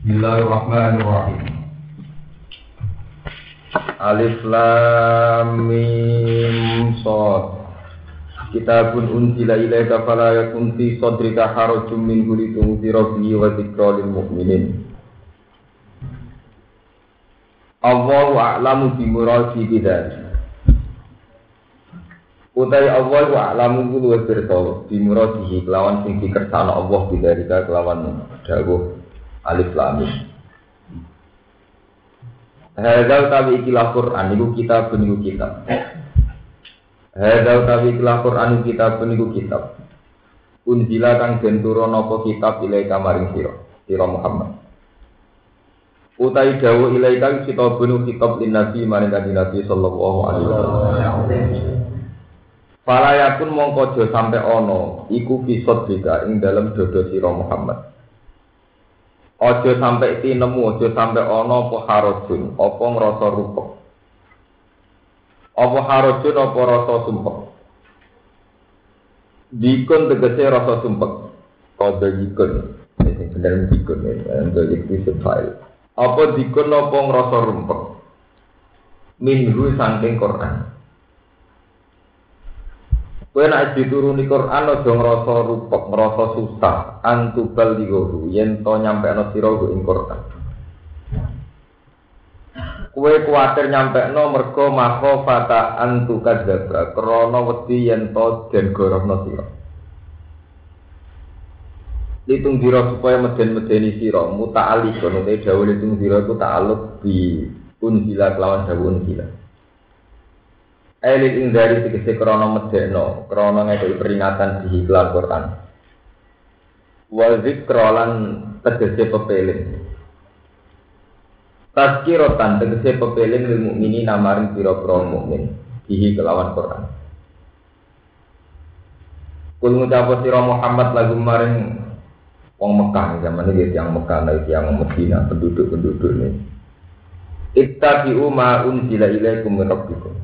Bismillahirrahmanirrahim. Alif Lam Mim Shad Kitabun unzila ilaika fala yakun fi sadrika harajun minhu litunzira bihi wa dzikra lil mu'minin. Allahu a'lamu bi muradi bidzalik Utai Allah wa a'lamu bi muradihi kelawan sing dikersana Allah bidzalika kelawan dawuh Alif Lam Hadza utawi ikilah Quran iku kitab niku kitab. Hadza utawi ikilah Quran kitab niku kitab. Unjila kang den turun apa kitab ilai kamaring sira, sira Muhammad. Utai dawu ilai kang kitab bunu kitab lin nabi maring kanjeng Nabi sallallahu alaihi wasallam. Fala yakun mongko sampe ana iku kisot bika ing dalam dodo sira Muhammad. Ojo sampai tinemu, ojo sampai ono apa harojun, apa ngerasa rupek. Apa harojun, apa rasa sumpek. Dikun tegese rasa sumpek. Kode dikun. Ini benar dikun ini, untuk itu file. Apa dikun, apa ngerasa rumpek. Minhu saking Quran. Kowe nek dituruni Quran aja ngrasa rupek, ngrasa susah, antubal digohu yen to nyampekno sira ing Quran. Kowe kuwatir nyampekno mergo mako fata antu kadzaba, krana wedi yen to den gorohno sira. Litung dira supaya meden-medeni sira, muta'alliq kono te dawuh litung dira iku ta'alluq bi unzila kelawan dawuh unzila. Elit ing dari tegese krana medekno, krana ngekeki peringatan di iklan Quran. Wa zikra lan tegese pepeling. Tazkiratan tegese pepeling lil mukminin namaring pira-pira mukmin dihi kelawan Quran. Kul ngucap sira Muhammad lagu maring wong Mekah zaman ini yang Mekah lagi yang Medina penduduk-penduduk ini. Ittabi'u ma unzila ilaikum min rabbikum.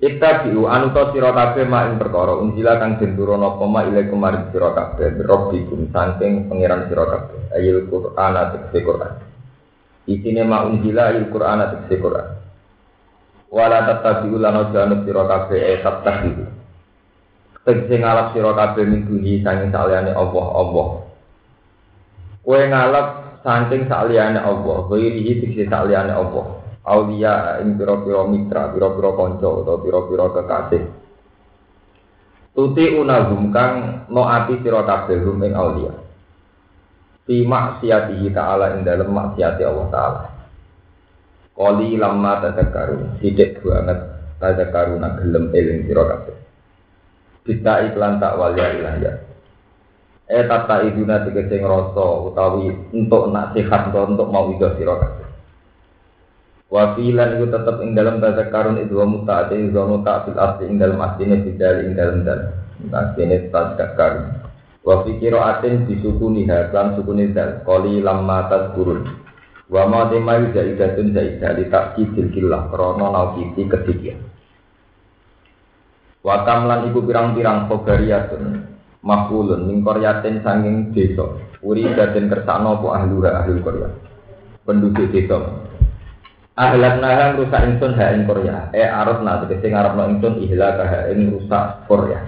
Ittabi'u anu to sira kabeh mak ing perkara unjila kang den turuna apa mak ile kemarin sira kabeh rabbikum saking pangeran sira kabeh. Ayil Qur'an tegese Qur'an. Isine mak unjila ayil Qur'an tegese Qur'an. Wala tattabi'u lan aja anu sira kabeh e tattabi'u. Tegese ngalap sira kabeh mingguhi saking saliyane Allah Allah. Kowe ngalap saking saliyane Allah kowe iki tegese saliyane Allah aulia ing pira-pira mitra, pira-pira kanca utawa pira-pira kekasih. Tuti unagum kang no ati sira kabeh rum ing aulia. Fi maksiatihi ta'ala ing dalem maksiati Allah taala. Koli lama tadakaru, sidik banget tadakaru nak gelem eling sira kabeh. Kita iklan tak walia ilah ya. Eh tata iduna tegese ngrasa utawi untuk nak sehat untuk mau ido sira kabeh. Wafilan itu tetap ing dalam bahasa karun itu wa mutaati wa mutaati asli ing dalam aslinya bidal ing dalam dan aslinya tajak karun. Wa fi qiraatin disukuni lan sukuni dal qali lamma tadkurun. Wa ma temai zaidatun zaidah li takkidil killah krana naukiti kedikian. Wa kamlan iku pirang-pirang kogariyatun makulun min sanging desa. Uri daden kersano po ahlura ahlul korya. Penduduk desa. Ahlan nahang rusak ingsun ha ing Korea. Eh arep na tegese ngarepno ingsun ihlak ha ing rusak Korea.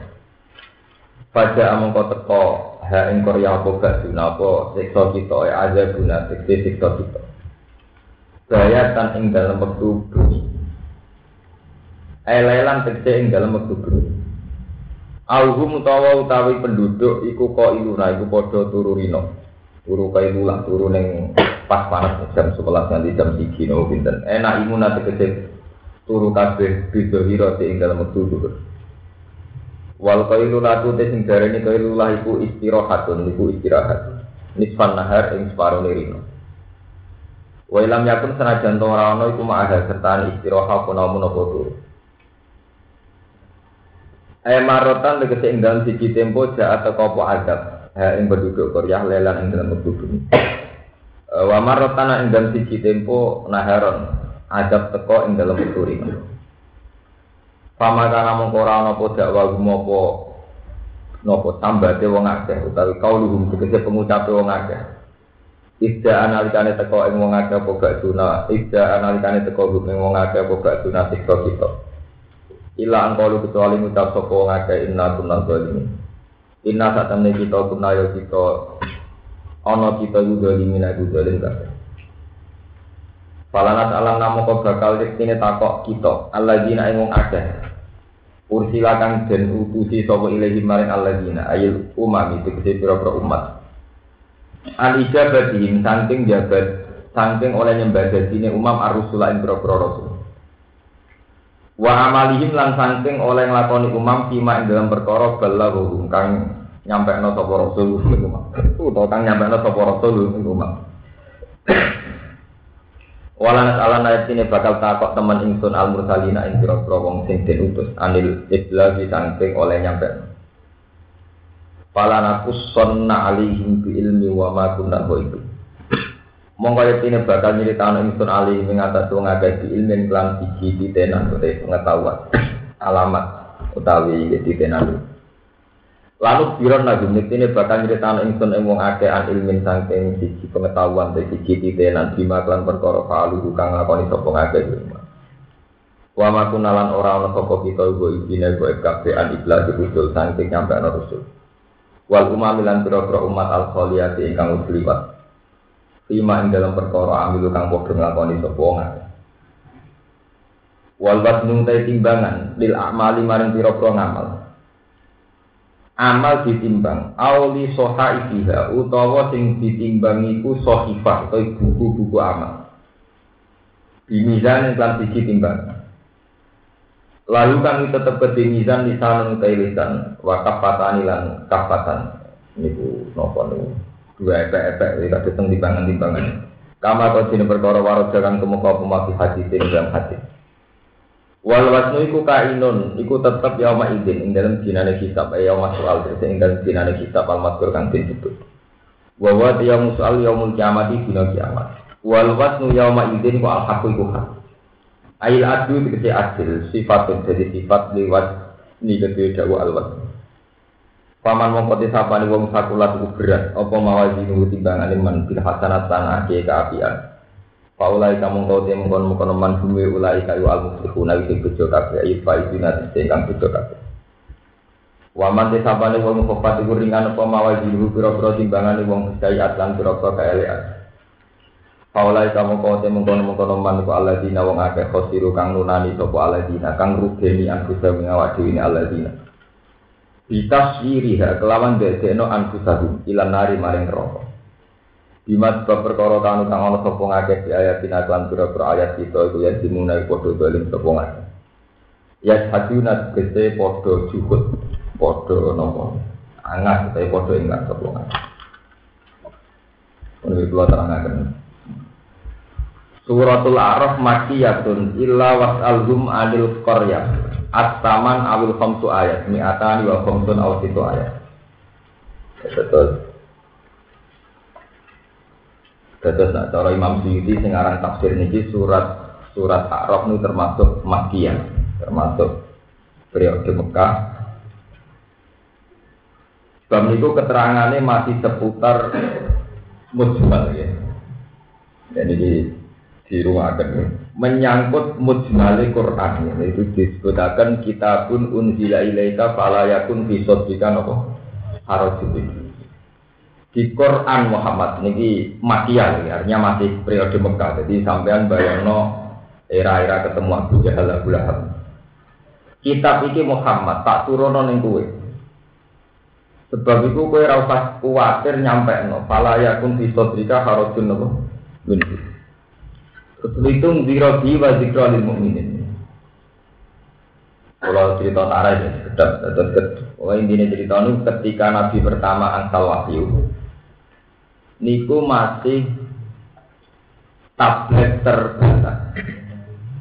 Pada among kau teko ha ing Korea apa gak apa siksa kita eh aja guna tegese siksa kita. Bayatan ing dalam waktu bumi. Eh lelan tegese ing dalam waktu bumi. Alhum utawa utawi penduduk iku kok iluna iku padha turu rino. Turu kailulah turu ning pas panas jam 11 nanti jam 3 nopo pinten. Enak imun nanti kecil turu kabeh bida hira ing dalam wektu dhuwur. Wal qailu latu te sing darani qailu lah istirahatun iku istirahat. Nisfan nahar ing separo rino. Wa yakun senajan to ora ana iku ma'ada serta istirahat apa namun apa turu. Ayat marotan tegese ing dalam siji tempo jaat teko adab. Ha ing penduduk Korea lelan ing dalam. Wa marotana ing dalam siji tempo naharon adab teko ing dalam uturi. Pama kana mongko ora ana apa dakwa gumopo napa tambate wong akeh utawi kauluhum tegese pengucape wong akeh. Ida analikane teko ing wong akeh apa gak sunah, ida analikane teko ing wong akeh apa gak sunah siksa kita. Ila angkalu kecuali ngucap sapa wong akeh inna kunna zalimin. Inna satamne kita yo kita ana kita ku zalimin aku zalim kabeh. Falanat alam namo kok bakal diktine takok kita, alladzina ing wong akeh. Ursilakan den utusi sapa ilahi maring alladzina ayil umam itu pira-pira umat. Al ijabatihim saking jabat saking oleh nyembah dadine umam ar-rusula ing pira-pira rasul. Wa amalihim lan saking oleh nglakoni umam fima ing dalam perkara balaghu kang nyampekno sapa rasul ing umam. Utawa kang nyampekno sapa rasul ing umam. Walanat ala ayat ini bakal takok teman ingsun al mursalina ing pira-pira wong sing den utus anil iblagi saking oleh nyampe. Fala nakussonna alaihim bi ilmi wa ma kunna ghaibi. Monggo ini bakal nyritano ingsun ali ing atas wong akeh di ilmu kelan siji titenan utawa pengetahuan alamat utawi titenan. Lalu biron nabi ini bakal nyritano ingsun ing wong akeh an ilmin saking siji pengetahuan dari siji titenan bima kelan perkara falu kang lakoni sapa ngakeh Wa ma kunalan ora ana sapa kita ugo ibine go kabeh an iblas rusul saking nyampe ana rusul. Wal umamilan pira-pira umat al kholiyati ingkang wis liwat. Lima ing dalam perkara amilu kang padha nglakoni sapa wong wal wasnu timbangan lil amali maring pira-pira ngamal amal ditimbang. Auli soha ikiha utawa sing ditimbang iku sohifah atau buku-buku amal. Bimizan yang siji timbang Lalu kami tetap ke mizan di sana utai lisan wa kafatan lan kafatan niku nopo niku? Dua epek-epek iki kadhe teng timbangan-timbangan. Kama kau sini perkara warga kang kemuka pemati hati sing dalam hati. Wal wasnu iku kainun iku tetep yauma izin ing dalam dinane kitab ya yauma soal ing dalam dinane kitab al mazkur kang disebut. Wa wa yaum soal yaumul kiamat dina kiamat. Wal wasnu yauma izin wa al haqqu iku hak. Ail adu dikasih adil, sifat jadi sifat lewat ini kedua dawa alwat. Paman wong kote sapane wong sakulat iku berat, apa mawazi nunggu timbangan man bil hasanat sana ke kaapian. Paulai kamu kau temu kon mukon man bumi ulai kayu al muflihun awi sing bejo kabeh ayi fa itu nanti sing kang bejo kabeh. Waman te sapane wong kofat iku ringan apa mawazi nunggu pira-pira timbangane wong sedaya atlan pira-pira kaelean. Paulai kamu kau temu kono mengkono man ku dina wong akeh khosiru kang nunani sopo dina kang rugeni anfusa mengawak dewi aladina. Bitaswiriha kelawan dedekno anfusahu ilan nari maring rokok. Bima sebab perkara kanu kang ana sapa ngakeh di ayat tina lan pira-pira ayat kita iku ya dimunai padha dolim sapa ngakeh. Ya haduna gese padha juhud, padha napa? Angah utawa padha ingat sapa ngakeh. Ini kula terangaken. Suratul Araf makiyatun illa was'alhum anil qarya. At-taman awil khamsu ayat, mi'atani wa khamsun aw situ ayat. Betul. Betul, nah, cara Imam Syuuti sing aran tafsir niki surat surat Araf ini termasuk makiyah, termasuk periode Mekah. Sebab itu keterangannya masih seputar mujmal ya. Jadi di rumah akan menyangkut mujmali Quran itu disebutkan kitabun unzila ilaika fala yakun fi sadrika napa harajul di Quran Muhammad niki makiyah artinya masih periode Mekah. Jadi sampean bayangno era-era ketemu Abu Jahal Abu Lahab. Kitab iki Muhammad tak turono ning kowe. Sebab itu kowe ora usah kuwatir nyampe no fala yakun fi sadrika harajul napa Ketulitung zirobi wa zikro lil mu'minin. Kalau cerita tarah ya, sedap Terus oh, intinya cerita ini ketika Nabi pertama angsal wahyu Niku masih tablet terbatas.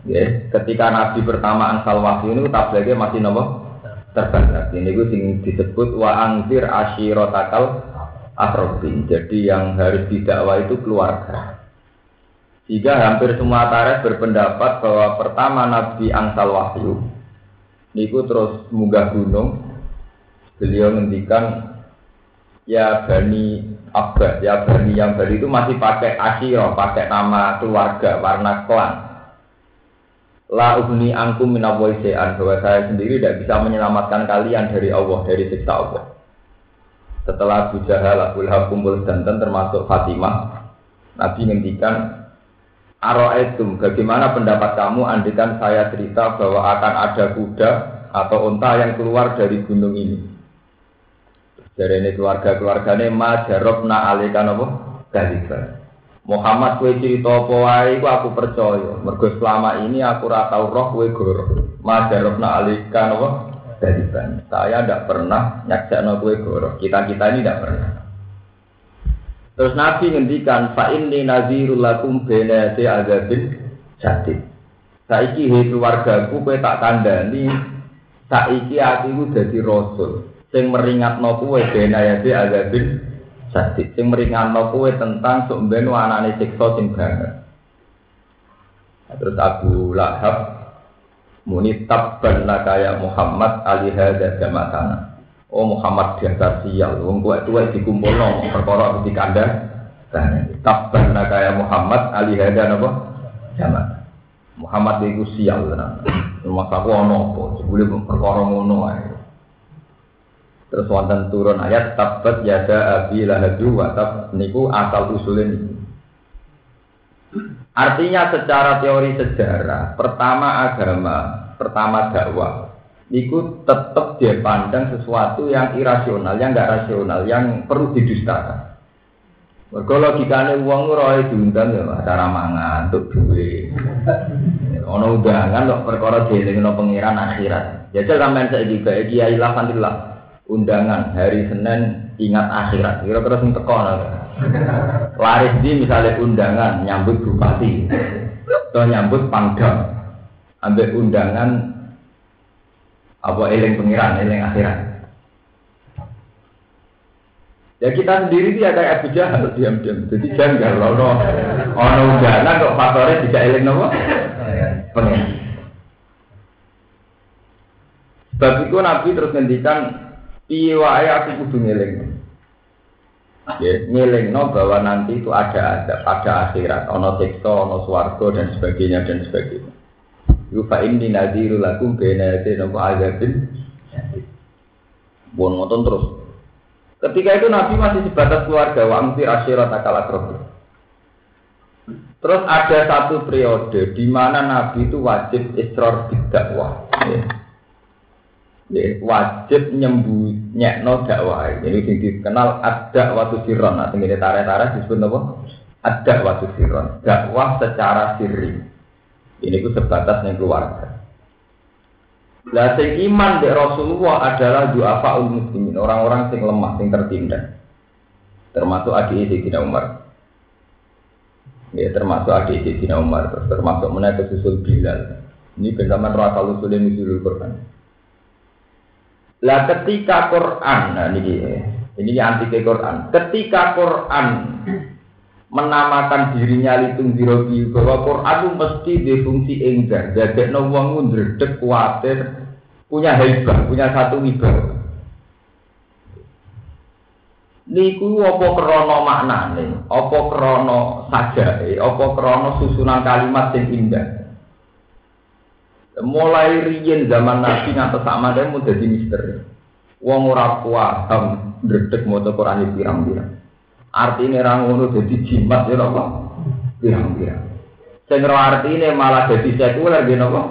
Ya, ketika Nabi pertama angsal wahyu ini tabletnya masih nopo? Terbatas. Ini gue disebut wa angzir ashirotakal akrobin jadi yang harus didakwa itu keluarga. Jika hampir semua tarikh berpendapat bahwa pertama Nabi Angsal Wahyu Niku terus munggah gunung. Beliau ngendikan Ya Bani Abad ya Bani yang Bani itu masih pakai asyiro, pakai nama keluarga, warna klan. La ugni angkum minawoisean bahwa saya sendiri tidak bisa menyelamatkan kalian dari Allah, dari siksa Allah. Setelah Abu Jahal, Abu Lahab kumpul danten termasuk Fatimah, Nabi ngendikan Aro'etum, bagaimana pendapat kamu andikan saya cerita bahwa akan ada kuda atau unta yang keluar dari gunung ini? Dari ini keluarga-keluarganya ma jarobna alikan apa? Dalika. Muhammad kue cerita apa wae aku percaya. Mergo selama ini aku ora tau roh kue goro. Ma jarobna alikan apa? Dalika. Saya tidak pernah nyaksa kue goro. Kita-kita ini tidak pernah. Terus Nabi ngendikan fa inni nazirul lakum bena azabin jadid. Saiki he keluargaku kowe tak kandhani saiki atiku dadi rasul sing meringatno kowe bena ya si azabin jadid sing meringatno kowe tentang sok ben anane siksa sing banget. Terus Abu Lahab muni tabban kaya Muhammad ali hadza jamatana. Oh Muhammad diantar sial, wong kuat tua dikumpulno perkara di kandang. Tabban kaya Muhammad ali hadza napa? Jamat. Muhammad itu sial tenan. Rumah aku ono apa? Sebelum perkara ngono. Terus wonten turun ayat tabat yada abi lahadu wa tab niku asal usulin Artinya secara teori sejarah, pertama agama, pertama dakwah, itu tetap dia pandang sesuatu yang irasional, yang enggak rasional, yang perlu didustakan. Mergo logikane wong ora diundang ya acara mangan untuk duit. Ono undangan kok perkara dielingno pangeran akhirat. Ya sampean saiki bae kiai alhamdulillah undangan hari Senin ingat akhirat. Kira-kira sing teko Laris di misalnya undangan nyambut bupati. Atau nyambut pangdam. Ambil undangan apa eling pengiran eling akhirat. Ya kita sendiri dia kayak Abu Jahal diam-diam. Jadi janggal lono. Ono undangan kok faktornya tidak eling nopo? Pengiran sebab itu Nabi terus ngendikan iya aku kudu ngeling Ya, no bahwa nanti itu ada ada pada akhirat, ono siksa, ono swargo dan sebagainya dan sebagainya. Yufa ini nadiru lakum bena yate nopo azabin. Bon ngotot terus. Ketika itu Nabi masih sebatas keluarga wa amtir asyirat akal Terus ada satu periode di mana Nabi itu wajib israr bidakwah. Ya ya, wajib nyembunyikan dakwah. Jadi sing dikenal ada waktu siron. Nah, ini tarik-tarik disebut apa? Ada waktu siron. Dakwah secara sirri. Ini ku sebatas yang keluarga. Lah sing iman di Rasulullah adalah duafa muslimin, orang-orang sing lemah, sing tertindas. Termasuk adik Sayyidina Umar. Ya, termasuk adik Sayyidina Umar, termasuk menaik susul Bilal. Ini Rasul Usulul Nuzulul Quran. Lah ketika Quran, nah ini ini anti ke Quran. Ketika Quran menamakan dirinya litung dirobi bahwa Quran itu mesti difungsi enggar, jadi wong ndredeg kuatir, punya hebat, punya satu wibawa. Niku apa krana maknane, apa krana sajae, apa krana susunan kalimat sing indah. Mulai riyen zaman Nabi ngantos sak mandhe mun dadi misteri. Wong ora paham ndredeg maca Quran pirang-pirang. Artine ra ngono dadi jimat ya apa? Pirang-pirang. Sing artine malah dadi sekuler nggih napa?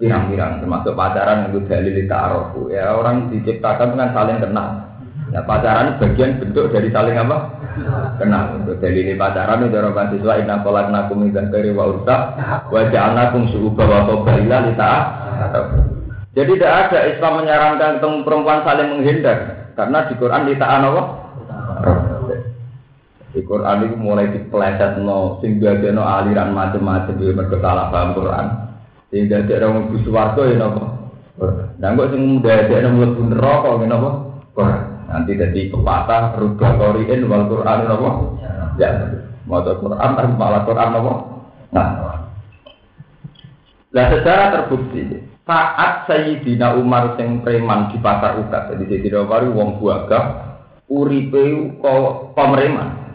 Pirang-pirang termasuk pacaran itu dalil ta'aruf. Ya orang diciptakan dengan saling kenal. Ya pacaran bagian bentuk dari saling apa? Kenal. Untuk dalil pacaran itu orang mahasiswa inna khalaqnakum min dzakari wa unsa wa ja'alnakum syu'uban wa qabaila li Jadi tidak ada Islam menyarankan ketemu perempuan saling menghindar karena di Quran di ta'an apa? Di Quran itu mulai dipeleset no, sing no aliran macam-macam di mereka salah paham Quran. Sehingga ada orang warga ya nopo. Dan kok sing ada mlebu neraka ngene apa? Quran. Nanti jadi pepatah rubah koriin wal Quran apa? Ya, mau Quran tapi malah Quran apa? Nah, nah secara terbukti saat Sayyidina Umar sing preman di pasar ukat jadi Sayyidina Umar wong buagah uripe kok pemerintah.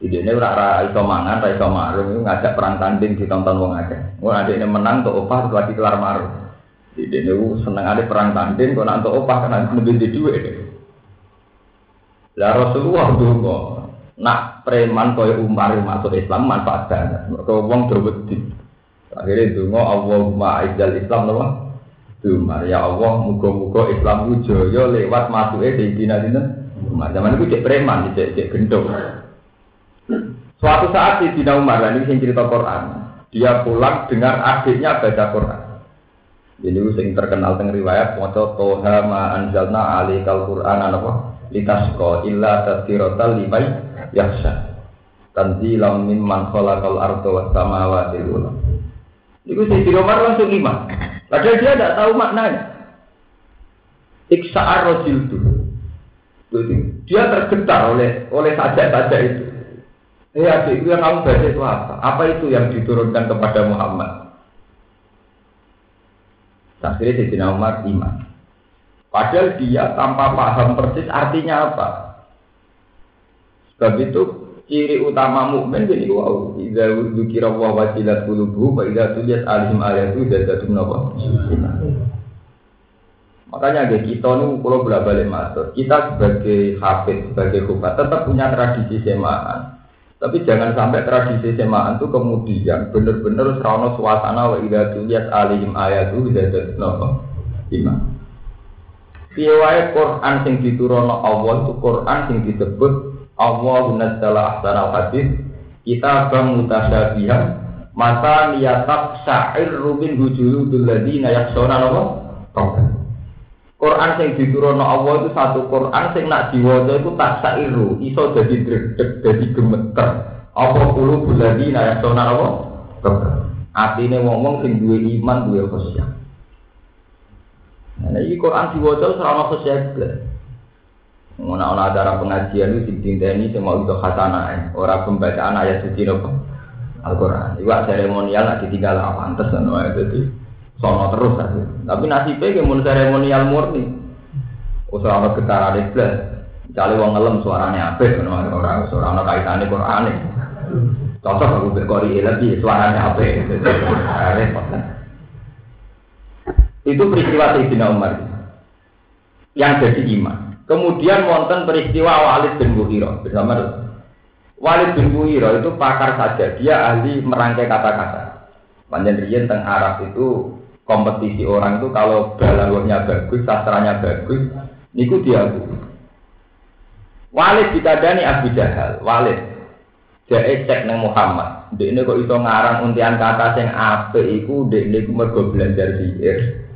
Idene ora ora iso mangan, ora iso marung, ngajak perang tanding ditonton wong akeh. Wong adekne menang tok opah lagi kelar marung. Idene seneng ada perang tanding kok nak opah kan lebih di dhuwit. Lah Rasulullah donga, nak preman kaya Umar masuk Islam manfaat banget. Mergo wong wedi. Akhirnya donga Allahumma aizzal Islam napa? Umar ya Allah muga-muga Islam ku jaya lewat masuke Sayyidina Umar. Zaman itu cek preman, cek cek gendong. Suatu saat di Dina Umar, ini yang cerita Quran. Dia pulang dengar adiknya baca Quran. Jadi yang terkenal dengan riwayat Moco Toha ma alikal Quran apa? Litasko illa tadhirata limai yaksa. Tanzilam mimman khalaqal arda was samawati wal Itu Sayyidina Umar langsung lima. Padahal dia tidak tahu maknanya. Iksa'ar rojil itu. Dia tergetar oleh oleh sajak-sajak itu. Adik itu yang kamu baca itu apa? Apa itu yang diturunkan kepada Muhammad? Akhirnya Sayyidina Umar iman. Padahal dia tanpa paham persis artinya apa. Sebab itu ciri utama mukmin jadi wow. Idza dzukira wa wajilat qulubuhum wa idza tuliyat alaihim ayatu zadatum nawa. Makanya kayak kita nih kalau bolak balik masuk, kita sebagai hafid, sebagai kubat tetap punya tradisi semaan. Tapi jangan sampai tradisi semaan itu kemudian benar-benar serono suasana wa idza tuliyat alaihim ayatu zadatum nawa. Iman. Piye Quran sing diturono Allah itu Quran sing disebut Allah nazzala ahsanal hadis kita bang mutasyabihan mata niyatak sa'ir rubin hujuludul ladina yaksona Allah Quran sing diturono Allah itu satu Quran sing nak diwaca itu tak sairu iso jadi dredeg jadi gemeter. Apa kulo ladina yaksona Allah Atine wong-wong sing duwe iman duwe khusyuk Nah, ini Quran diwaca ono kesehatan. Ngono ana acara pengajian itu dinteni mau itu khasanah, ora pembacaan ayat suci nopo. Al-Qur'an. Iku seremonial nak ditinggal apa pantes ngono ae dadi sono terus aja. Tapi nasibnya ki mun seremonial murni. Usah ana getaran iblis. Cale wong ngelem suaranya apik ngono ora ora ana kaitane Qur'an. Cocok aku berkori lagi suaranya apik. Repot. Itu peristiwa Sayyidina Umar yang jadi imam. Kemudian wonten peristiwa Walid bin Mughirah bersama Walid bin Mughirah itu pakar saja, dia ahli merangkai kata-kata. Panjang riyen teng Arab itu kompetisi orang itu kalau balaghahnya bagus, sastranya bagus, niku dia Walid ditadani Abu Jahal, Walid. Dia cek neng Muhammad. Dek ini kok itu ngarang untian kata sing apik iku dek ini mergo belajar sihir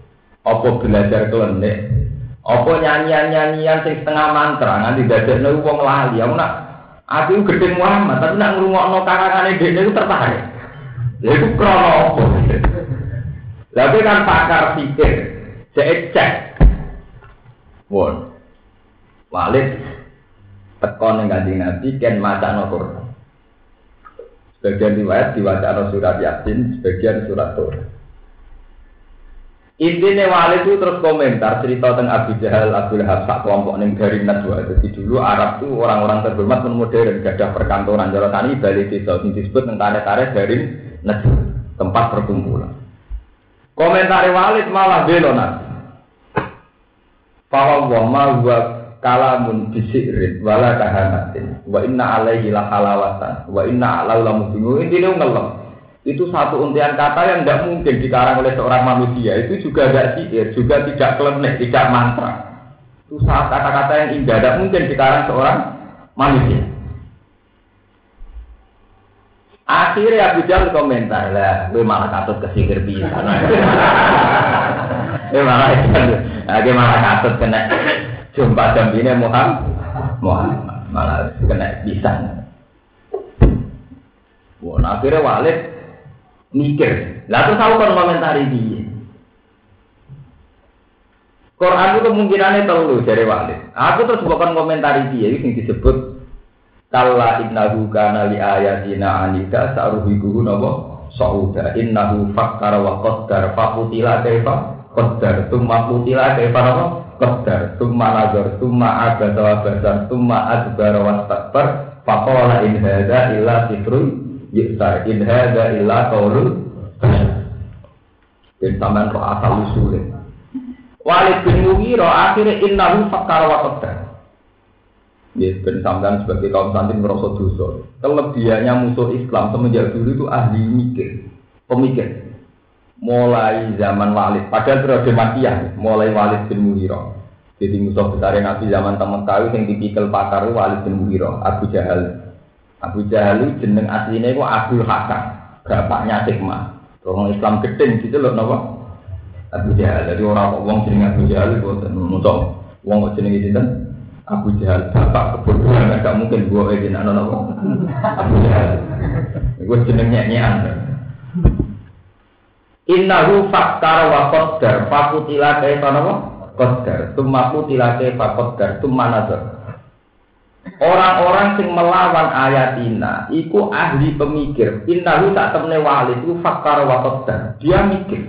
apa belajar klenik apa nyanyian-nyanyian sing setengah mantra? Nganti dadekno wong lali. Aku nak aku gede Muhammad tapi nak ngrungokno karangane dene iku tertarik. Lha iku krono apa? Lha kan pakar pikir cek cek. Won Walid teko ning kanjeng Nabi ken macano Quran. Sebagian riwayat diwaca surat Yasin sebagian surat Torah Intinya wali itu terus komentar cerita tentang Abu Jahal, Abu Lahab, sak kelompok neng dari Najwa. Jadi dulu Arab itu orang-orang terhormat pun modern, gak ada perkantoran. Jalan tani balik desa ini disebut tentang tarik-tarik dari Najwa, tempat perkumpulan. Komentar Walid malah belonat. Bahwa wa ma huwa kalamun bisirin wala kahanatin wa inna alaihi la halawatan wa inna ala lamu ini ngelem itu satu untian kata yang tidak mungkin dikarang oleh seorang manusia itu juga tidak sihir, juga tidak klenik, tidak mantra. Itu saat kata-kata yang indah tidak mungkin dikarang seorang manusia. Akhirnya Abu Jahal komentar lah, gue malah katut ke sihir bisa. Gue malah gue malah katut kena jumpa ini Muhammad, Muhammad malah kena bisa. Wah, akhirnya Walid mikir. Lah terus aku kon komentari dia. Quran itu kemungkinannya terlalu dari Walid. Aku terus bukan komentari dia ini disebut Kalla innahu kana li ayatina anida saruhikuhu napa? Sauda. Innahu fakkara wa qaddar fakutila kaifa? Qaddar tumma kutila kaifa napa? Qadar, summa nazar, summa abada wa adbar wa takbar, faqala in hadza illa sihrun yusar, in hadza illa qaulul Dan sampean kok asal usule. Walid bin Mughirah akhirnya innahu fakkar wa qadar. Ya, ben sampean sebagai kaum santri merasa dosa. Kelebihannya musuh Islam semenjak dulu itu ahli mikir, pemikir. Mulai zaman Walid, padahal periode Makiyah, mulai Walid bin Mughirah. Jadi musuh besar Nabi zaman teman tahu yang tipikal pakar Walid bin Mughirah, Abu Jahal. Abu Jahal jeneng aslinya itu Abdul Hakam, bapaknya Hikmah. Orang Islam gedeng gitu loh, napa? Abu Jahal. Jadi orang wong jeneng Abu Jahal itu musuh. Wong kok jeneng itu Abu Jahal. Bapak kebodohan gak mungkin gua kayak gini anak apa Abu Jahal. Gue jenengnya nyanyian Innahu fakkar wa qaddar. Fakutila kaifa napa? Qaddar. Tumma kutila kaifa qaddar. Tumma nazar Orang-orang yang melawan ayatina iku ahli pemikir innahu tak temne walid itu fakkar wa dia mikir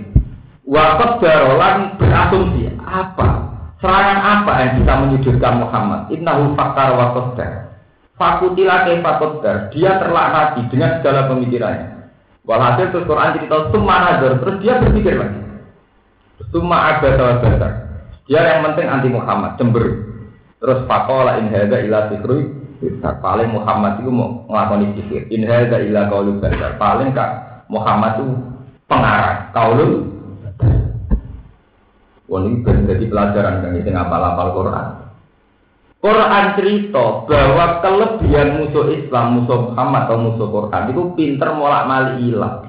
wa qaddar lan berasumsi apa Serangan apa yang bisa menyudutkan Muhammad? Innahu fakar wa qaddar. Fakutila kaifa Dia terlaknati dengan segala pemikirannya. Walhasil terus Quran cerita summa nazar, terus dia berpikir lagi. Abada wa badar. Dia yang penting anti Muhammad, cemberut. Terus fakola in hadza ila sikrui paling Muhammad itu mau ngelakoni sihir. In hadza ila qaulu badar. Paling kak Muhammad itu pengarang kaulul Wah ini jadi pelajaran kan itu ngapal-apal Quran. Quran cerita bahwa kelebihan musuh Islam, musuh Muhammad atau musuh Quran itu pinter molak mali ilah.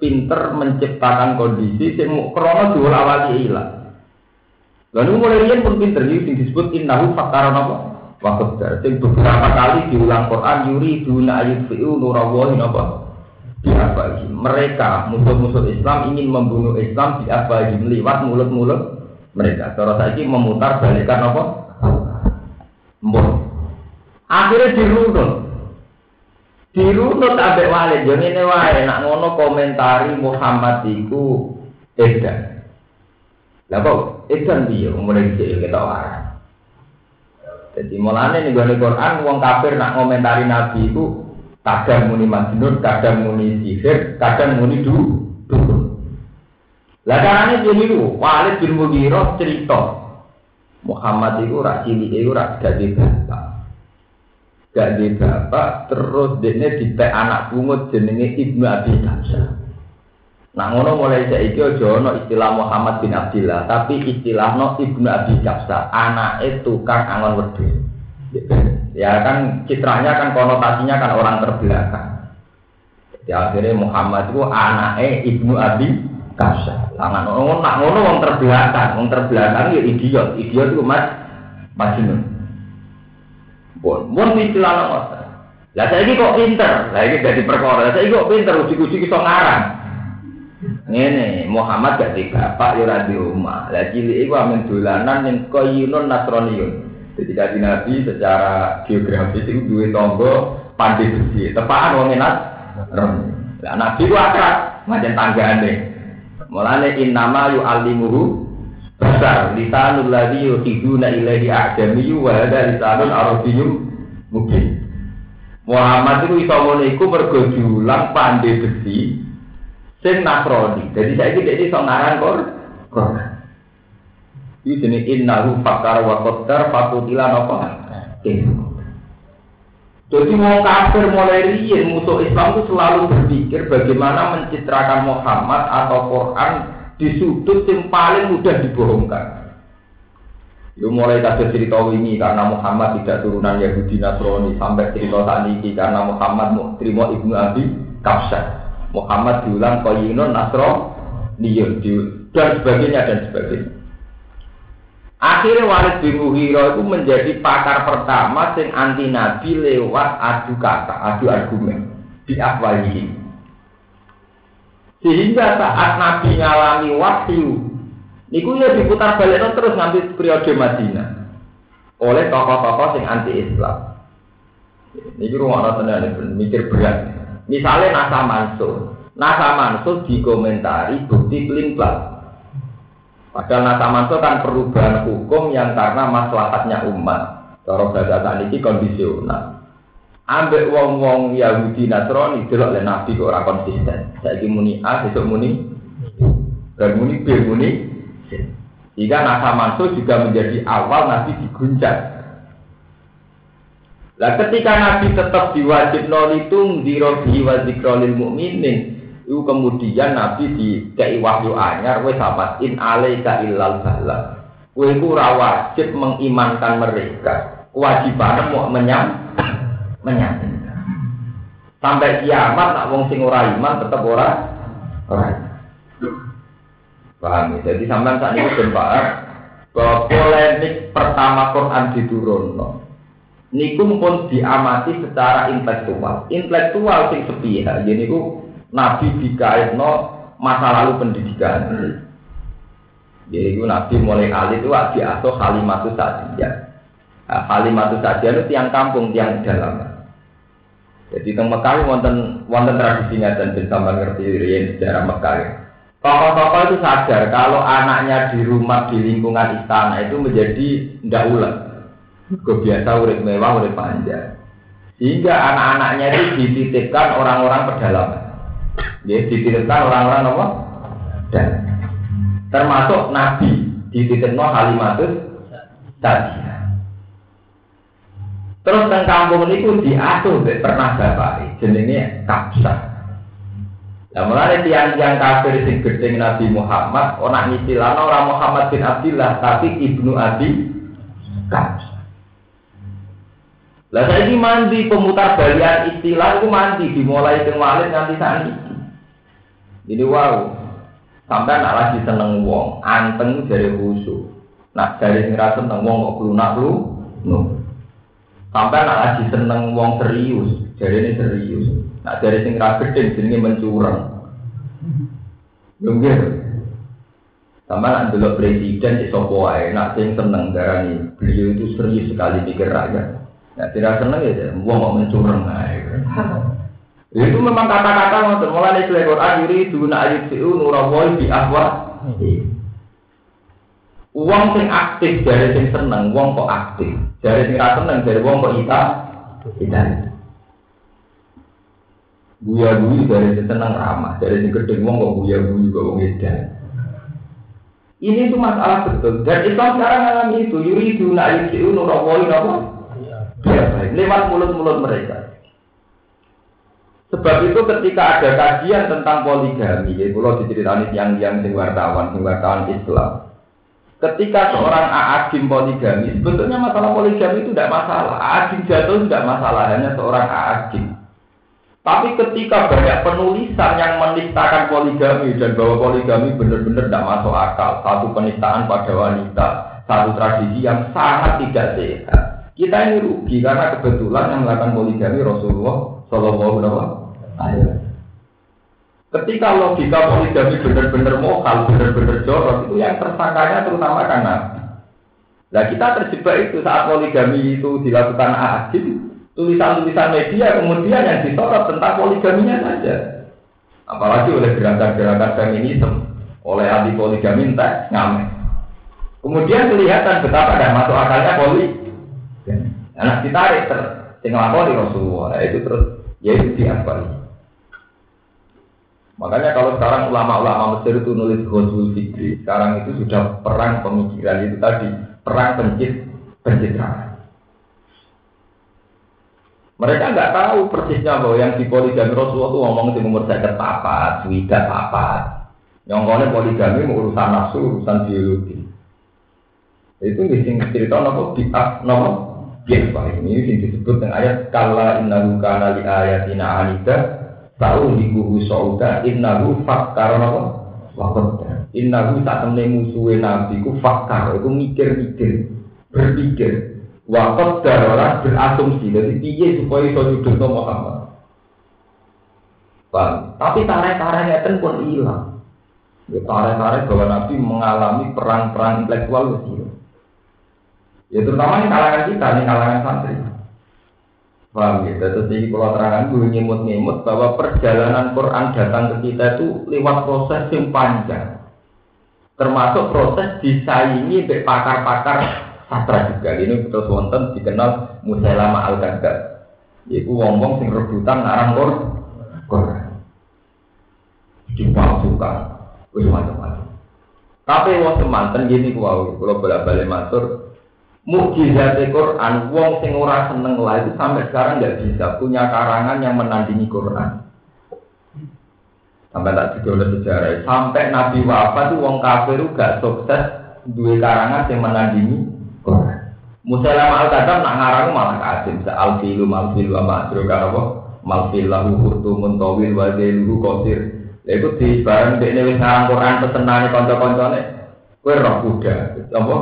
Pinter menciptakan kondisi yang krono dua wali ilah. Lalu mulai rian pun pinter ini disebut innahu fakaran apa? Waktu dari beberapa kali diulang Quran yuri duna ayat fi'u nurawahin apa? diabahi. Mereka musuh-musuh Islam ingin membunuh Islam diabahi lewat mulut-mulut mereka. Saya ini memutar balikan apa? Mbok. Akhirnya dirunut. Dirunut abek wali. Jadi ini wae nak ngono komentari Muhammad iku edan. Lah kok edan dia mulai dicek kita wae. Jadi mulane nih gue Quran, uang kafir nak komentari Nabi itu kadang muni majnun, kadang muni sihir, kadang muni du dukun. Lah carane jadi lu, Walid bin Mughirah cerita Muhammad itu rak cilik itu rak jadi bapak. Jadi bapak terus dene dipek anak pungut jenenge Ibnu Abi Kamsa. Nah ngono mulai saiki aja ana istilah Muhammad bin Abdillah, tapi istilahno Ibnu Abi Kamsa, anake tukang angon wedhus. Ya kan citranya kan konotasinya kan orang terbelakang. Jadi akhirnya Muhammad itu anaknya ibnu Abi Kasya. Langan ngono nak ngono wong terbelakang, wong terbelakang ya idiot, idiot itu mas majnun. Bon, bon istilah ngoten. Lah saiki kok pinter, lah iki dadi perkara. Saiki kok pinter uji-uji iso ngarang. Ngene, Muhammad gak di bapak ya ora di omah. Lah cilik iku amen dolanan ning koyunun nasroniyun. Jadi kaji Nabi secara geografis itu dua tonggo pandai besi. Tepaan wong enak. Nah, Nabi itu akrab macam tangga ane. Mulane in nama yu alimuhu besar lisanul ladzi yuhiduna ilaihi a'jamiyyu wa hada lisanul arabiyyum mungkin. Muhammad itu iso ngono iku mergo julang pandai besi sing Nasrani. Jadi saya iki iso ngarang Quran. Ini jenis innahu fakar wa qaddar fakutila napa? Jadi mau kafir mulai riyen musuh Islam itu selalu berpikir bagaimana mencitrakan Muhammad atau Quran di sudut yang paling mudah dibohongkan. Itu mulai kasus cerita ini karena Muhammad tidak turunan Yahudi Nasrani sampai cerita ini karena Muhammad mau terima ibnu Abi Kapsa. Muhammad diulang koyinun Nasrani dan sebagainya dan sebagainya. Akhirnya Walid bin Mughirah itu menjadi pakar pertama sing anti Nabi lewat adu kata, adu argumen di ini. Sehingga saat Nabi ngalami wahyu, niku ya diputar balik terus ngambil periode Madinah oleh tokoh-tokoh sing anti Islam. Ini rumah tenan mikir berat. Misalnya Nasa Mansur, Nasa Mansur dikomentari bukti pelin Padahal nasa manso kan perubahan hukum yang karena maslahatnya umat. Cara bahasa saat ini kondisional. Ambek wong-wong Yahudi Nasrani delok le Nabi kok ora konsisten. Saiki muni A, besok muni dan muni B, muni C. Jika nasa manso juga menjadi awal Nabi diguncang. Lah ketika Nabi tetap diwajib nolitung di robi wa zikrolil mukminin, itu kemudian Nabi di kei wahyu anyar wes in alaika illal bala. Kue ku wajib mengimankan mereka. Kewajiban mau menyam menyam. Sampai kiamat nak wong sing ora iman tetap ora. Paham ya? Jadi sampean saat ini paham bahwa polemik pertama Quran diturunno niku pun diamati secara intelektual. Intelektual sing sepihak, jadi niku Nabi dikaitno masa lalu pendidikan. Jadi itu Nabi mulai alit itu diasuh kalimatu saja. Nah, kalimatu saja itu tiang kampung, tiang dalam. Jadi teng Mekah wonten wonten tradisinya dan bisa mengerti riyen sejarah Mekah. Tokoh-tokoh itu sadar kalau anaknya di rumah di lingkungan istana itu menjadi ndak Gue biasa urip mewah, urip panjang. Sehingga anak-anaknya itu dititipkan orang-orang pedalaman. Ya, dititipkan orang-orang apa? Dan termasuk Nabi dititipkan Halimatus tadi. Terus teng kampung ini pun diasuh pernah bapak jenenge kapsa. Nah, mulai tiang-tiang kafir sing gedeng Nabi Muhammad, orang istilahnya orang Muhammad bin Abdullah, tapi ibnu Abi Kapsa. Lah saya ini mandi pemutar balian istilah itu mandi dimulai ke walid nanti sani. Jadi wow, sampai nak lagi seneng wong, anteng dari khusyuk. Nak dari sing seneng wong kok lunak lu, no. Sampai nak lagi seneng wong serius, jadi ini serius. Nak dari sing gedeng jenenge mencurang. Mungkin sama nak dulu presiden di Sopo nak sing seneng darani beliau itu serius sekali pikir rakyat. Nah, tidak seneng ya, gua mau mencurang. Itu memang kata-kata untuk mulai dari Quran yuri duna siu nurawoi di ahwa. Uang sing aktif dari sing seneng, uang kok aktif. Dari sing rasa seneng, dari uang kok ita, ita. Buya buyi dari sing seneng ramah, dari sing gede uang kok buya buyi kok uang ida. Ini itu masalah betul. Dan Islam sekarang mengalami itu. Yuri duna siu nurawoi apa? Baik lewat mulut-mulut mereka. Sebab itu ketika ada kajian tentang poligami, ya kalau diceritani yang yang sing wartawan, sing wartawan Islam. Ketika seorang aagim poligami, sebetulnya masalah poligami itu tidak masalah. Aagim jatuh tidak masalah, hanya seorang aagim. Tapi ketika banyak penulisan yang menistakan poligami dan bahwa poligami benar-benar tidak masuk akal, satu penistaan pada wanita, satu tradisi yang sangat tidak sehat. Kita ini rugi karena kebetulan yang melakukan poligami Rasulullah Shallallahu Alaihi Wasallam. Ketika logika poligami benar-benar mokal, benar-benar jorok itu yang tersangkanya terutama karena Nah kita terjebak itu saat poligami itu dilakukan adil, tulisan-tulisan media kemudian yang disorot tentang poligaminya saja. Apalagi oleh gerakan-gerakan feminisme, oleh anti poligami entah ngamen. Kemudian kelihatan betapa dan masuk akalnya poligami Anak ditarik ter, sing di Rasulullah itu terus ya itu diakali. Makanya kalau sekarang ulama-ulama Mesir itu nulis Ghazul Fikri, sekarang itu sudah perang pemikiran itu tadi, perang pencit pencitraan. Mereka nggak tahu persisnya bahwa yang di poligami Rasulullah itu ngomong di umur saya papat, suida papat. Yang poligami urusan nafsu, urusan biologi. Itu bisa cerita nopo biak nopo Ya, Pak, ini yang disebut dengan ayat kala innahu kana li ayatina anida tahu dikuhu sauda innahu fakkar apa? Wakot. Innahu tak temne musuhe nabi ku fakkar itu mikir-mikir, berpikir. Wakot darah berasumsi dari piye supaya iso nyudutno Muhammad. Bang, tapi tarik-tariknya kan pun hilang. Ya, tarik-tarik bahwa Nabi mengalami perang-perang intelektual itu Ya terutama di kalangan kita, di kalangan santri. Paham ya? Terus di pulau terangan gue nyimut-nyimut bahwa perjalanan Quran datang ke kita itu lewat proses yang panjang. Termasuk proses disaingi oleh pakar-pakar sastra juga. Ini terus wonten dikenal Musailama al Kadzab. Yaitu wong-wong sing rebutan ngarang Quran. Dipalsukan, wis macam-macam. Tapi wong semanten gini kuwi kalau bolak-balik matur mukjizat Quran wong sing ora seneng lah itu sampai sekarang nggak bisa punya karangan yang menandingi Quran. Sampai tak oleh sejarah. Sampai Nabi wafat itu wong kafir gak sukses dua karangan yang menandingi Quran. Musalam al kadam nak ngarang malah bisa al filu mal filu adroga apa? Mal filahu hurtu muntawil wa zailuhu kosir itu di bareng dekne wis ngarang Quran pesenane kanca-kancane kowe roh kuda apa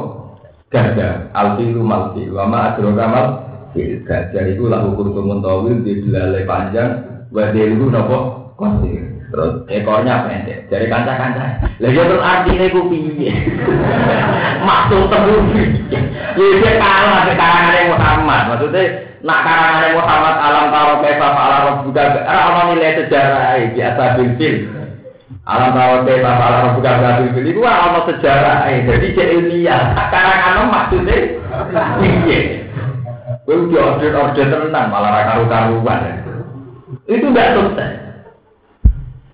gada alfilu malfi wa ma adroka mal fil gada itu lahu kurtumun tawil di belalai panjang wa delu nopo? Kosir. Terus ekornya pendek dari kancah-kancah. Lagi terus artinya itu piye? Maksud terus ya dia kalah karangan Muhammad. Maksudnya nak karangan Muhammad alam taro kefa alam juga ada nilai sejarah biasa bil Alam tawar deh bapak alam bukan berarti beli gua ono sejarah eh jadi cek ilmiah. Sekarang anu maksudnya iya. Gue udah order order tenang malah karu karuan. Itu tidak sukses.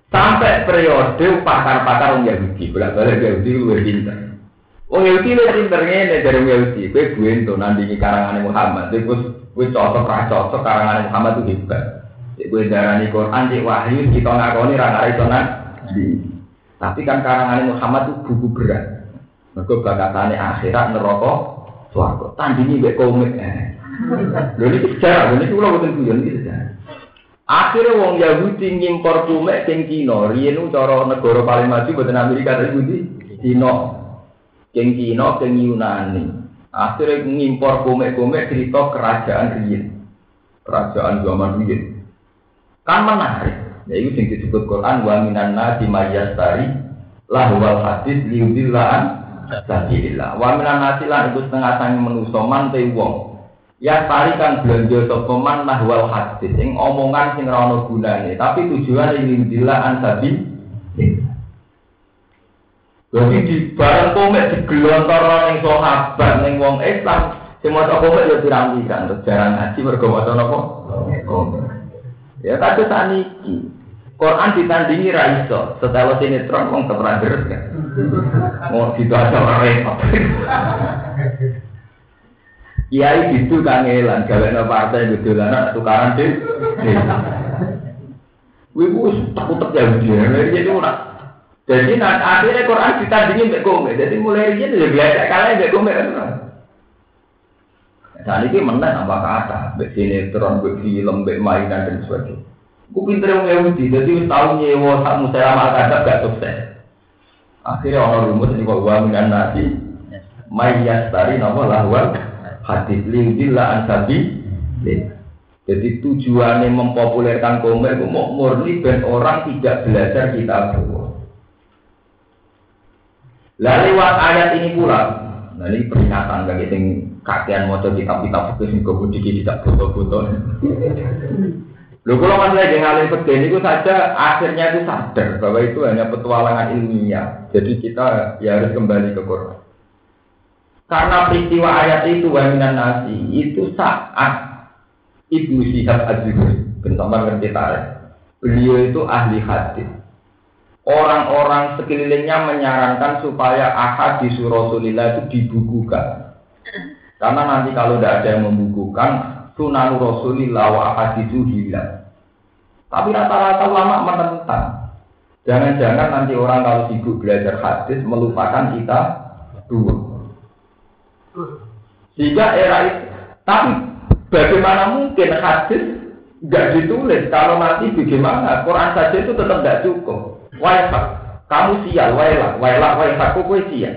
Sampai periode pakar-pakar orang Yahudi, bolak balik Yahudi lu pinter. Oh Yahudi lu pinter nih dari Yahudi. Gue gue itu nandingi karangan Muhammad. Gue gue cocok cocok karangan Muhammad itu hebat. Gue darani Quran, cek wahyu, kita ngakoni rangka itu di. Tapi kan karangan Muhammad itu buku berat. Mereka bakatane akhirat neraka swarga. Tandingi mbek komik. Lho ini sejarah, ini kula boten guyon iki sejarah. Akhirnya wong Yahudi ngimpor kumek king Cina. Riyen cara negara paling maju boten Amerika tapi Yahudi Cina. King Cina, king Yunani. Akhirnya ngimpor kumek-kumek cerita kerajaan riyen. Kerajaan zaman riyen. Kan menarik. Ya itu sing disebut Quran wa minan nasi mayyastari lahwal hadis liudillaan sabilillah. Wa minan nasi lan itu setengah sange manusa man wong. Ya tari kan belanja sapa man lahwal hadis sing omongan sing ora ono gunane, tapi tujuane liudillaan sabilillah. Jadi di barang komik digelontor ning sahabat ning wong Islam sing maca komik ya pirang-pirang terus jarang ngaji mergo maca napa? Komik. Ya kata saniki. Quran ditandingi ra iso. Setelah sinetron wong tetep deres kan. Mau gitu aja ora repot. Kiai itu kangelan, gawe partai dodolan tukaran deh. Wih, wis takut ya dia. Jadi ora. Jadi nanti akhirnya Quran ditandingi komik. Jadi mulai ini ya belajar kalah mbek komik kan. Saat ini menang apa kata, mbek sinetron, mbek film, mbek mainan dan sebagainya. Gue pinter yang Yahudi, jadi wis tahu nyewa sak musalam al gak sukses. Akhirnya orang rumus ini kok uang dengan nasi, mayas tari nama lahwal hadis liudillah ansabi. Jadi tujuannya mempopulerkan komik itu mau murni ben orang tidak belajar kita berdua. Lalu lewat ayat ini pula, nah ini peringatan bagi yang kakean mau kitab-kitab itu sing kemudian tidak foto-foto. Lho kalau masalah yang ngalim peden itu saja akhirnya itu sadar bahwa itu hanya petualangan ilmiah. Jadi kita ya harus kembali ke Quran. Karena peristiwa ayat itu waminan nasi itu saat Ibnu Syihab Az-Zuhri, bersama ngerti. Beliau itu ahli hadis. Orang-orang sekelilingnya menyarankan supaya ahad di Rasulillah itu dibukukan. Karena nanti kalau tidak ada yang membukukan, sunan Rasulillah wa ahadithu hilang. Tapi rata-rata ulama menentang. Jangan-jangan nanti orang kalau sibuk belajar hadis melupakan kita dua. Sehingga era itu, tapi bagaimana mungkin hadis nggak ditulis kalau nanti bagaimana Quran saja itu tetap nggak cukup. Waisak, kamu sial, wailah, waisak, kok sial.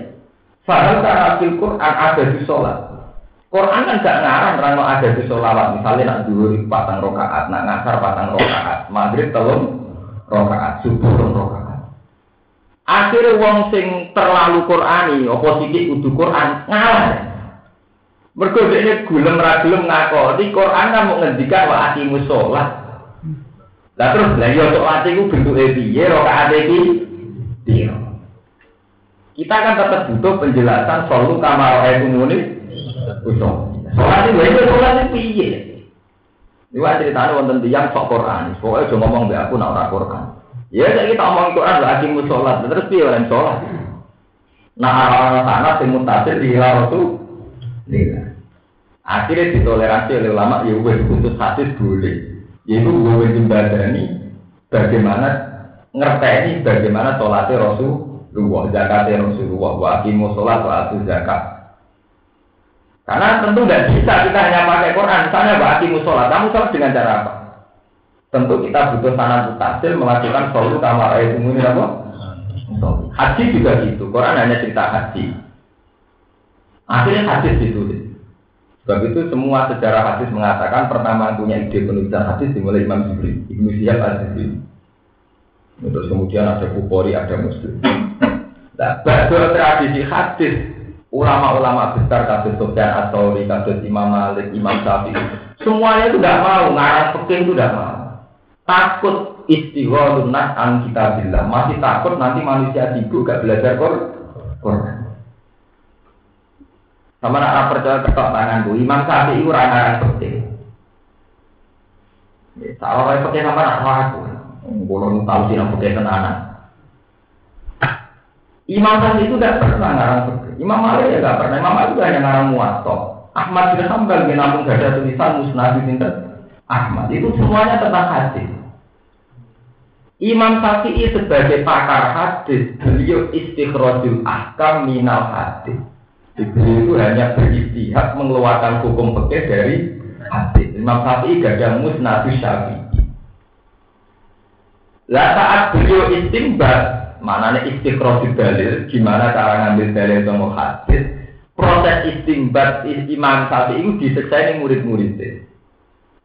Fahal karena Quran ada di sholat. Quran kan gak ngarang rano ada di sholawat. Misalnya nak dulu patang rokaat, nak ngasar patang rokaat, maghrib telung rokaat, subuh telung rokaat. Akhirnya wong sing terlalu Qurani, oposisi kudu Quran ngalah. Mergo ini gulem ra gulem di Quran kan mau ngendikan wa atimu sholat. Lah terus lah yo sholat iku bentuke piye rokaat iki? Piye? Kita kan tetap butuh penjelasan solu kamar ayat umuni usol. Soalnya itu sholat itu piye? Ini ceritanya wonten tiang sok Quran. Pokoknya cuma ngomong be aku nak Quran. Ya saya kita ngomong Quran lah akimu sholat. Terus piye orang sholat? Nah orang sana sing mutasir di itu Akhirnya ditoleransi oleh ulama ya wes khusus hadis boleh. Yaitu gue jembadani bagaimana ngerteni bagaimana sholatnya Rasulullah, zakatnya Rasulullah, wa akimu sholat wa atu zakat. Karena tentu tidak bisa kita hanya pakai Quran. Misalnya bagi musola, kamu sholat dengan cara apa? Tentu kita butuh sanad mutasil melakukan sholat kamar ayat ini apa? Haji juga gitu. Quran hanya cerita haji. Akhirnya hadis ditulis. Sebab itu semua sejarah hadis mengatakan pertama punya ide penulisan hadis dimulai Imam Zuhri, Ibnu Syihab al-Zuhri. Terus kemudian ada Bukhari, ada Muslim. Nah, tradisi hadis ulama-ulama besar kasus Sofyan Atsauri, kasus Imam Malik, Imam Syafi'i, semuanya itu tidak mau ngarang fikih itu tidak mau. Takut lunas an kita bilang, masih takut nanti manusia sibuk gak belajar Quran. Sama nak percaya ketok tanganku, Imam Syafi'i itu ngarang fikih. Salah orang fikih sama nak aku, kalau tahu sih nak fikih tenanan. Imam Syafi'i itu tidak pernah ngarang fikih. Imam Malik ya tidak pernah. Imam Malik juga hanya ngarang. Ahmad bin Hambal bin namun gak ada tulisan musnad itu Ahmad itu semuanya tentang hadis. Imam Syafi'i sebagai pakar hadis, beliau istikhrajul ahkam minal hadis. Beliau itu hanya beristihad mengeluarkan hukum fikih dari hadis. Imam Syafi'i gak ada musnad Syafi'i. Lah beliau istimbat Mana nih istiqroh dalil, gimana cara ngambil dalil sama hadis. Proses istimbat Imam Syafi'i itu diselesaikan murid-muridnya.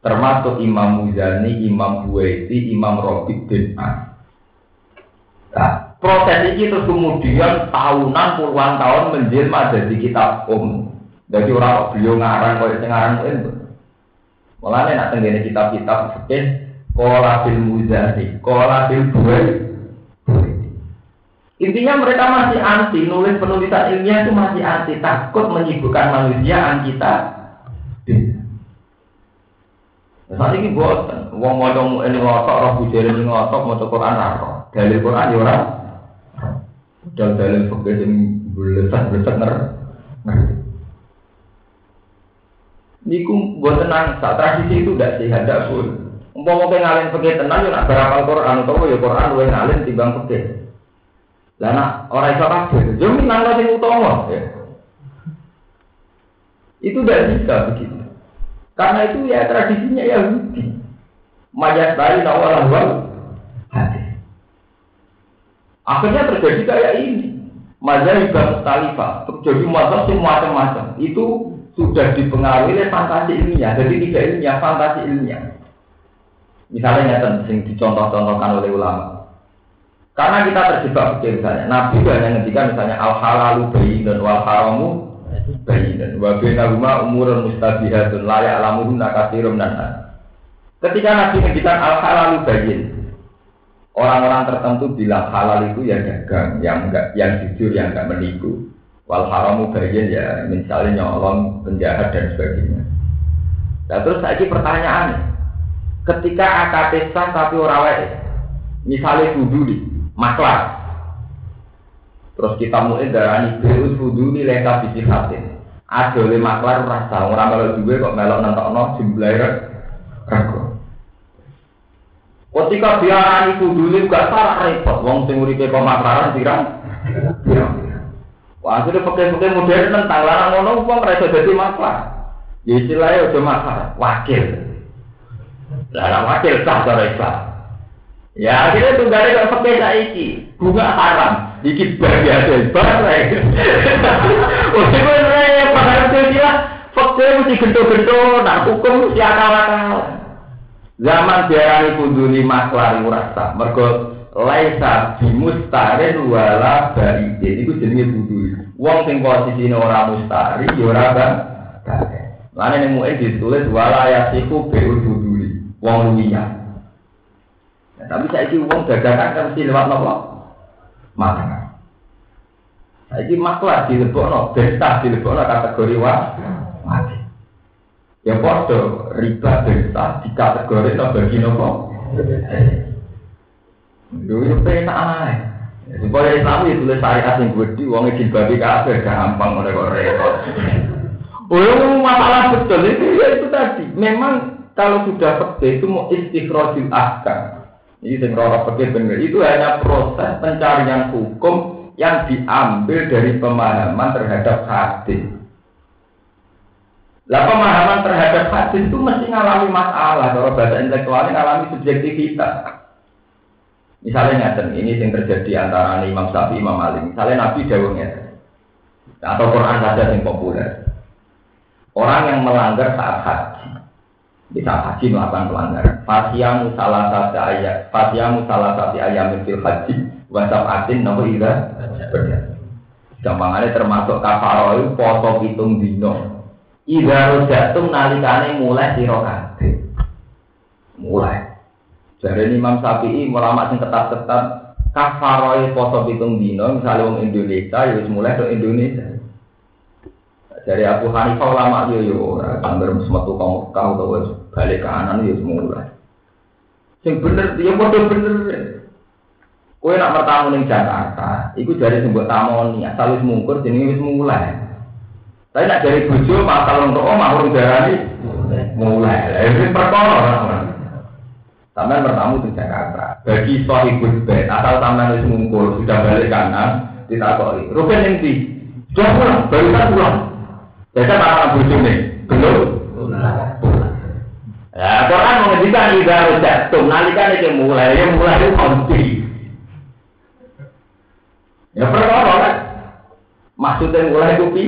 Termasuk Imam Muzani, Imam Buwaiti, Imam Robi bin. Nah, proses ini terus kemudian tahunan puluhan tahun menjelma jadi kitab umum. Jadi orang beliau ngarang kau yang ngarang itu. Malah nak tenggine kitab-kitab fikih, kola bil Muzani, kola bil Buwaiti. Intinya mereka masih anti, nulis penulisan ilmiah itu masih anti, takut menyibukkan manusia an kita. Nah, saat ini buat, uang mau ini ngotok, roh bujari ini ngotok, mau Quran roh. Dalil Quran ya orang. Dalil dalil fakir yang belesak belesak ner. Niku buat tenang, saat tradisi itu tidak sehat, tidak pun. Umpama pengalin fakir tenang, ya nak berapal Quran, atau ya Quran, lu ngalin timbang fakir. Lah nak ora iso kabeh, yo minang sing utama ya. Itu tidak bisa begitu. Karena itu ya tradisinya Yahudi. Mayat dari awal awal hati. Akhirnya terjadi kayak ini. Mazhab Mustalifah terjadi mazhab yang macam-macam. Itu sudah dipengaruhi oleh fantasi ilmiah. Jadi tidak ilmiah, fantasi ilmiah. Misalnya yang dicontoh-contohkan oleh ulama. Karena kita terjebak begitu misalnya. Nabi hanya ngendikan misalnya al halalu bayi dan wal haramu bayi dan wabe naguma umurun mustabihatun layak alamuhun nakasirum dan Ketika Nabi ngendikan al halalu bayi, orang-orang tertentu bilang halal itu ya dagang, yang enggak, yang jujur, yang enggak menipu. Wal haramu bayi ya misalnya nyolong, penjahat dan sebagainya. Nah terus lagi pertanyaan, ketika akad sah tapi orang misalnya dulu nih, maklar. Terus kita mulai darani berus fudu ini lengkap di sifatin. Ada oleh maklar rasa orang kalau juga kok melok no jumlah ragu. Ketika biarani fudu ini juga salah repot. Wong sing uripe pemaklaran pirang. Wah, itu pakai-pakai modern tentang larang ngono wong rasa jadi maklar. Ya istilahnya maklar, wakil. Larang wakil sah cara Islam. Ya akhirnya tunggare kok pakai saiki. Bunga haram. Iki bar biasa bar lagi. Wis kowe rene paham dia fakir mesti gento-gento, nak hukum mesti akal-akal. Zaman diarani kuduni maklari rasa, mergo laisa bimustarin wala baidin iku jenenge kudu. Wong sing posisine ora mustari ya ora bang. Lane ning mu'in ditulis wala yasiku bi uduli. Wong luwiyah. Tapi saya ini uang dagangan kan mesti lewat nopo makanan. Iki maklah dilebokno, bentah dilebokno kategori wajib. Ya podo riba bentah di kategori no bagi nopo. Dulu itu penak ae. Supaya Islam itu tulis syariat yang gede, uangnya jilbabi kafir gampang oleh kok repot. Oh, masalah betul itu ya itu tadi. Memang kalau sudah seperti itu mau istikhrojul ahkam. Ini sing ora pakai bener. Itu hanya proses pencarian hukum yang diambil dari pemahaman terhadap hadis. Lah pemahaman terhadap hadis itu mesti ngalami masalah. Kalau bahasa intelektualnya ngalami subjektivitas. Misalnya ngeten, ini yang terjadi antara Imam Syafi'i Imam Malik. Misalnya Nabi Dawungnya atau Quran saja yang populer. Orang yang melanggar saat haji, di saat haji melakukan pelanggaran. Fasiyamu salah satu ayat, fasiyamu salah satu ayat fil haji, wasap atin nomor ida. Gampangannya termasuk kafaro itu foto hitung dino. Ida rojatum nalikane mulai sirokate. Mulai. Jadi Imam Syafi'i ulama sing ketat-ketat kafaro foto hitung dino, misalnya orang Indonesia, ya mulai ke Indonesia. Dari Abu Hanifah ulama yo yo hampir semetu kamu kau tahu balik kanan yo semula. Sing bener, ya bodoh bener. Kue nak bertamu ning Jakarta, iku dari sebuah tamoni, asal wis mungkur jenenge wis mulai. Tapi nak dari bojo masalah untuk omah urung darani mulai. Lah iki perkara Sampai bertamu di Jakarta. Bagi sahibul bait, asal sampean wis mungkur sudah balik kanan, ditakoni. Rugen yang di Sudah pulang, baru kan pulang. Jadi apa bujuk nih? Belum. Ya, Quran mengajikan juga harus jatuh. Nalikan itu mulai, yang mulai itu konti. Ya perkara kan? Maksudnya mulai kopi.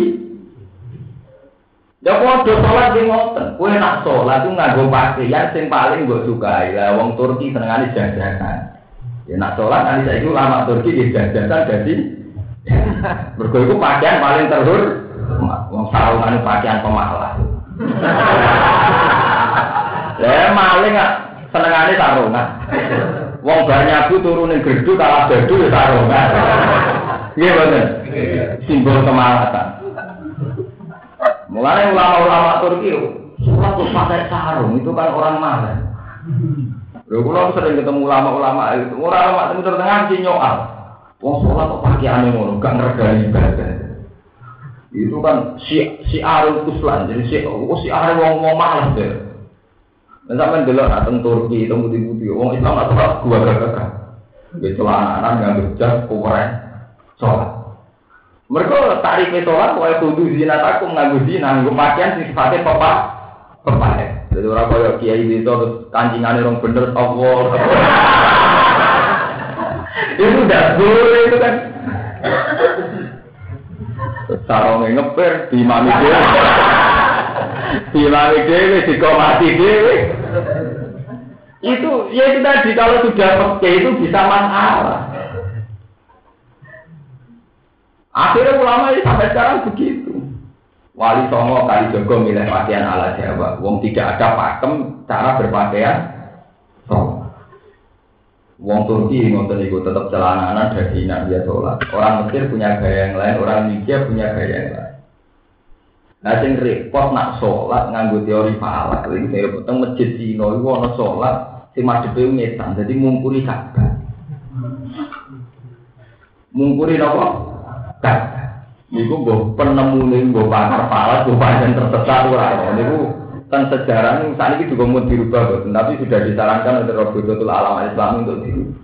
Ya podo sholat di ngoten. Kue nak sholat itu nganggo pakaian sing paling gue sukai. Lah wong Turki senengane jajanan. Ya nak sholat nanti saya itu lama Turki di jajanan jadi berkuih pakaian paling terhur Wong sarungan pakaian pemalas. Ya maling ah senengane sarungan. Wong banyak bu turunin gerdu kalah gerdu ya sarungan. Iya bener. Simbol kemalasan. Mulai ulama-ulama Turki, sholat tuh pakai sarung itu kan orang malas. Lalu kalau sering ketemu ulama-ulama itu, ulama itu terdengar sih nyoal. Wong sholat kok pakaiannya ngono, gak ngergani ibadah itu kan si si arul kuslan jadi si oh, si arul wong wong malas deh dan sampai dulu datang Turki itu putih putih wong Islam atau apa gua gak di celana nggak berjas keren sholat. Mereka tarik sholat kau kudu zina takut nggak zina nggak pakaian si sifatnya papa papa jadi orang kaya kiai itu terus kancingan orang bener Allah. Itu udah boleh itu kan sarongnya ngeper di mami dewe di mami dewe di komati dewe itu ya itu tadi kalau sudah pakai itu bisa masalah. Akhirnya ulama ini sampai sekarang begitu. Wali songo kali jogo milih pakaian ala jawa. Wong tidak ada pakem cara berpakaian songo Wong Turki ngotot itu tetap celana dari dia sholat. Orang Mesir punya gaya yang lain, orang India punya gaya yang lain. Nah, sing repot nak sholat nganggo teori falak. Ini saya potong masjid Cina itu ada sholat, si madhepe ngetan, jadi mungkuri Ka'bah. Mungkuri apa? Ka'bah. Iku gue penemu nih, gue pakar gue panjang tersesat orang. Ini kan sejarah ini saat ini juga mau dirubah, tapi sudah disarankan oleh Robidotul Alam Islam untuk dirubah.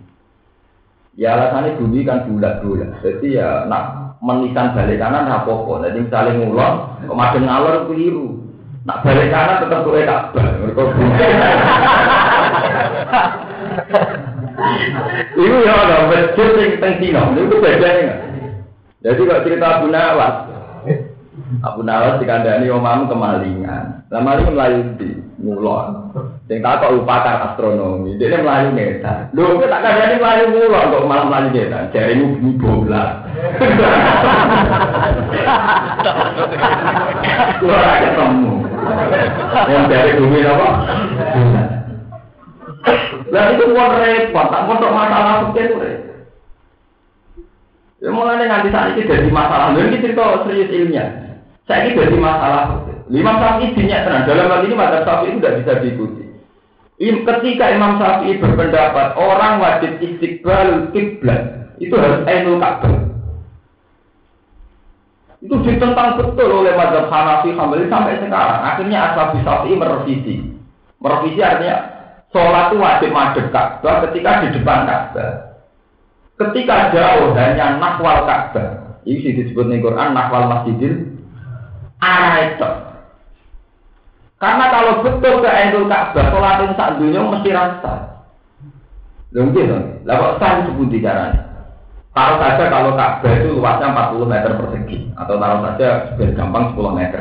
Ya alasannya bumi kan bulat-bulat, jadi ya nak menikan balik kanan apa-apa, jadi misalnya ngulon, kemarin ngalor keliru. Nak balik kanan tetap gue tak mereka Itu ya ada yang tentang itu bedanya. Jadi kalau cerita Abu Nawas, Abu Nawas dikandani omam kemalingan. Lah maling melayu di mulon. Sing tak kok upakar astronomi. Dia melayu neta. Lho kok tak kandani melayu mulon kok malam melayu neta. Jari mu bumi bola. Ora ketemu. Yang dari bumi apa? Lah itu mau repot, tak mau masalah itu. Ya mulai nanti saat ini jadi masalah. Ini cerita serius ilmiah. Saya ini jadi masalah. Lima Syafi'i dinyak tenang. Dalam hal ini madzhab Syafi'i itu tidak bisa diikuti. Ketika Imam Syafi'i berpendapat orang wajib istiqbal kiblat itu harus ainul Ka'bah. Itu ditentang betul oleh madzhab Hanafi Hambali sampai sekarang. Akhirnya Ashabi Syafi'i merevisi. Merevisi artinya sholat itu wajib madhep Ka'bah ketika di depan Ka'bah. Ketika jauh hanya nakwal Ka'bah. Ini disebut di Quran nakwal Masjidil arah itu. Karena kalau betul ke Ainul Ka'bah, sholat yang sak dunia mesti rasa. Mungkin dong. Lah kok sah sebuti caranya? Taruh saja kalau Ka'bah itu luasnya 40 meter persegi atau taruh saja biar gampang 10 meter.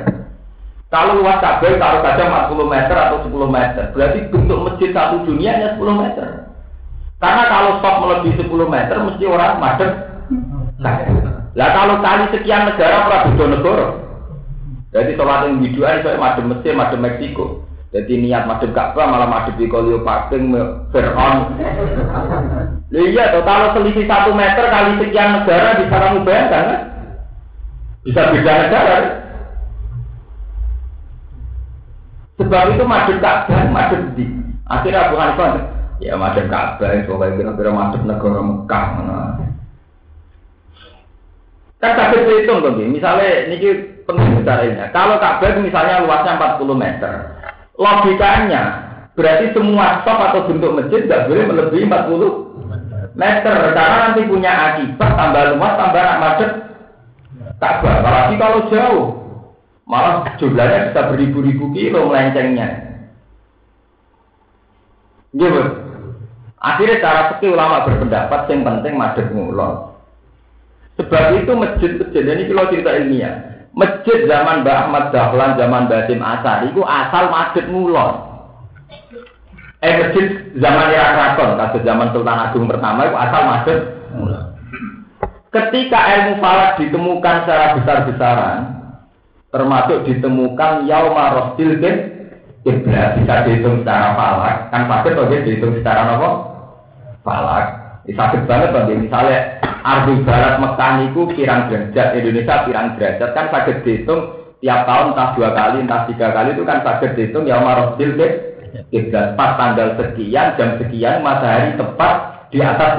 Kalau luas Ka'bah taruh saja 40 meter atau 10 meter, berarti bentuk masjid satu dunia hanya 10 meter. Karena kalau stop melebihi 10 meter mesti orang madep. Lah kalau kali sekian negara ora beda negara. Jadi sholat yang biduan itu madem Mesir, madem Meksiko. Jadi niat madem Ka'bah malah madem di Cleopatra, Fir'aun. iya, toh, kalau selisih satu meter kali sekian negara kamu bayangkan kan? Bisa beda negara. Sebab itu madem Ka'bah, madem di. Akhirnya Abu Hanifah Ya macam Ka'bah itu kayak kira-kira macam negara Mekah mana. Kan sakit hitung tuh, misalnya ini penting caranya. Kalau Ka'bah misalnya luasnya 40 meter, logikanya berarti semua stop atau bentuk masjid tidak boleh melebihi 40 meter karena nanti punya akibat tambah luas tambah anak macet Ka'bah. Apalagi kalau jauh, malah jumlahnya bisa beribu-ribu kilo melencengnya. Gitu. Akhirnya cara fikih ulama berpendapat yang penting madhep ngulon. Sebab itu masjid-masjid ini kalau cerita ilmiah. Masjid zaman Mbah Ahmad Dahlan, zaman Basim Asar, itu asal madhep ngulon. Eh masjid zaman era keraton, kasus zaman Sultan Agung pertama itu asal madhep ngulon. Ketika ilmu falak ditemukan secara besar-besaran, termasuk ditemukan yauma rosdil kiblat bisa dihitung secara falak, kan pasti dihitung secara apa? falak. Sakit banget bang, misalnya Ardu Barat Mekah itu pirang derajat, Indonesia pirang derajat kan sakit dihitung tiap tahun entah dua kali, entah tiga kali itu kan sakit dihitung ya Marosil deh. Pas tanggal sekian, jam sekian, matahari tepat di atas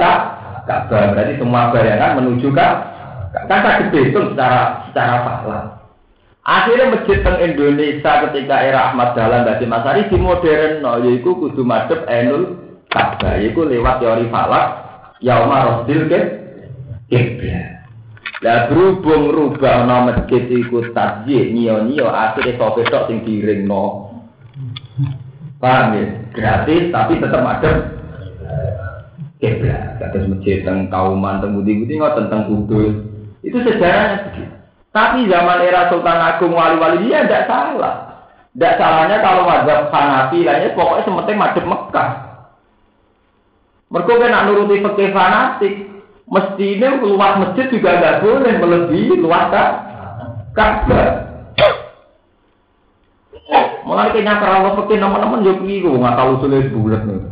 Ka'bah. Berarti semua bayangan menuju ke kan sakit dihitung secara secara falak. Akhirnya masjid teng Indonesia ketika era Ahmad Dahlan Basim Masari di modern no, yaitu kudu madep enul Ka'bah itu lewat teori falak yauma rosdil ke kiblat. Lah berhubung rubah no masjid iku tasjih nio-nio akhirnya sope tok sing no. Paham ya? Gratis tapi tetap ada kiblat. Kata masjid tentang kauman, tentang budi-budi tentang kudus. Itu sejarahnya begitu. Tapi zaman era Sultan Agung wali-wali dia tidak salah. Tidak salahnya kalau wajib Hanafi lainnya pokoknya sementing madep Mekah. Mereka kan nuruti fakir fanatik. Mesti ini luas masjid juga nggak boleh melebihi luas Ka'bah. Mulai kayaknya kalau fakir teman-teman juga gitu nggak tahu sulit bulat nih.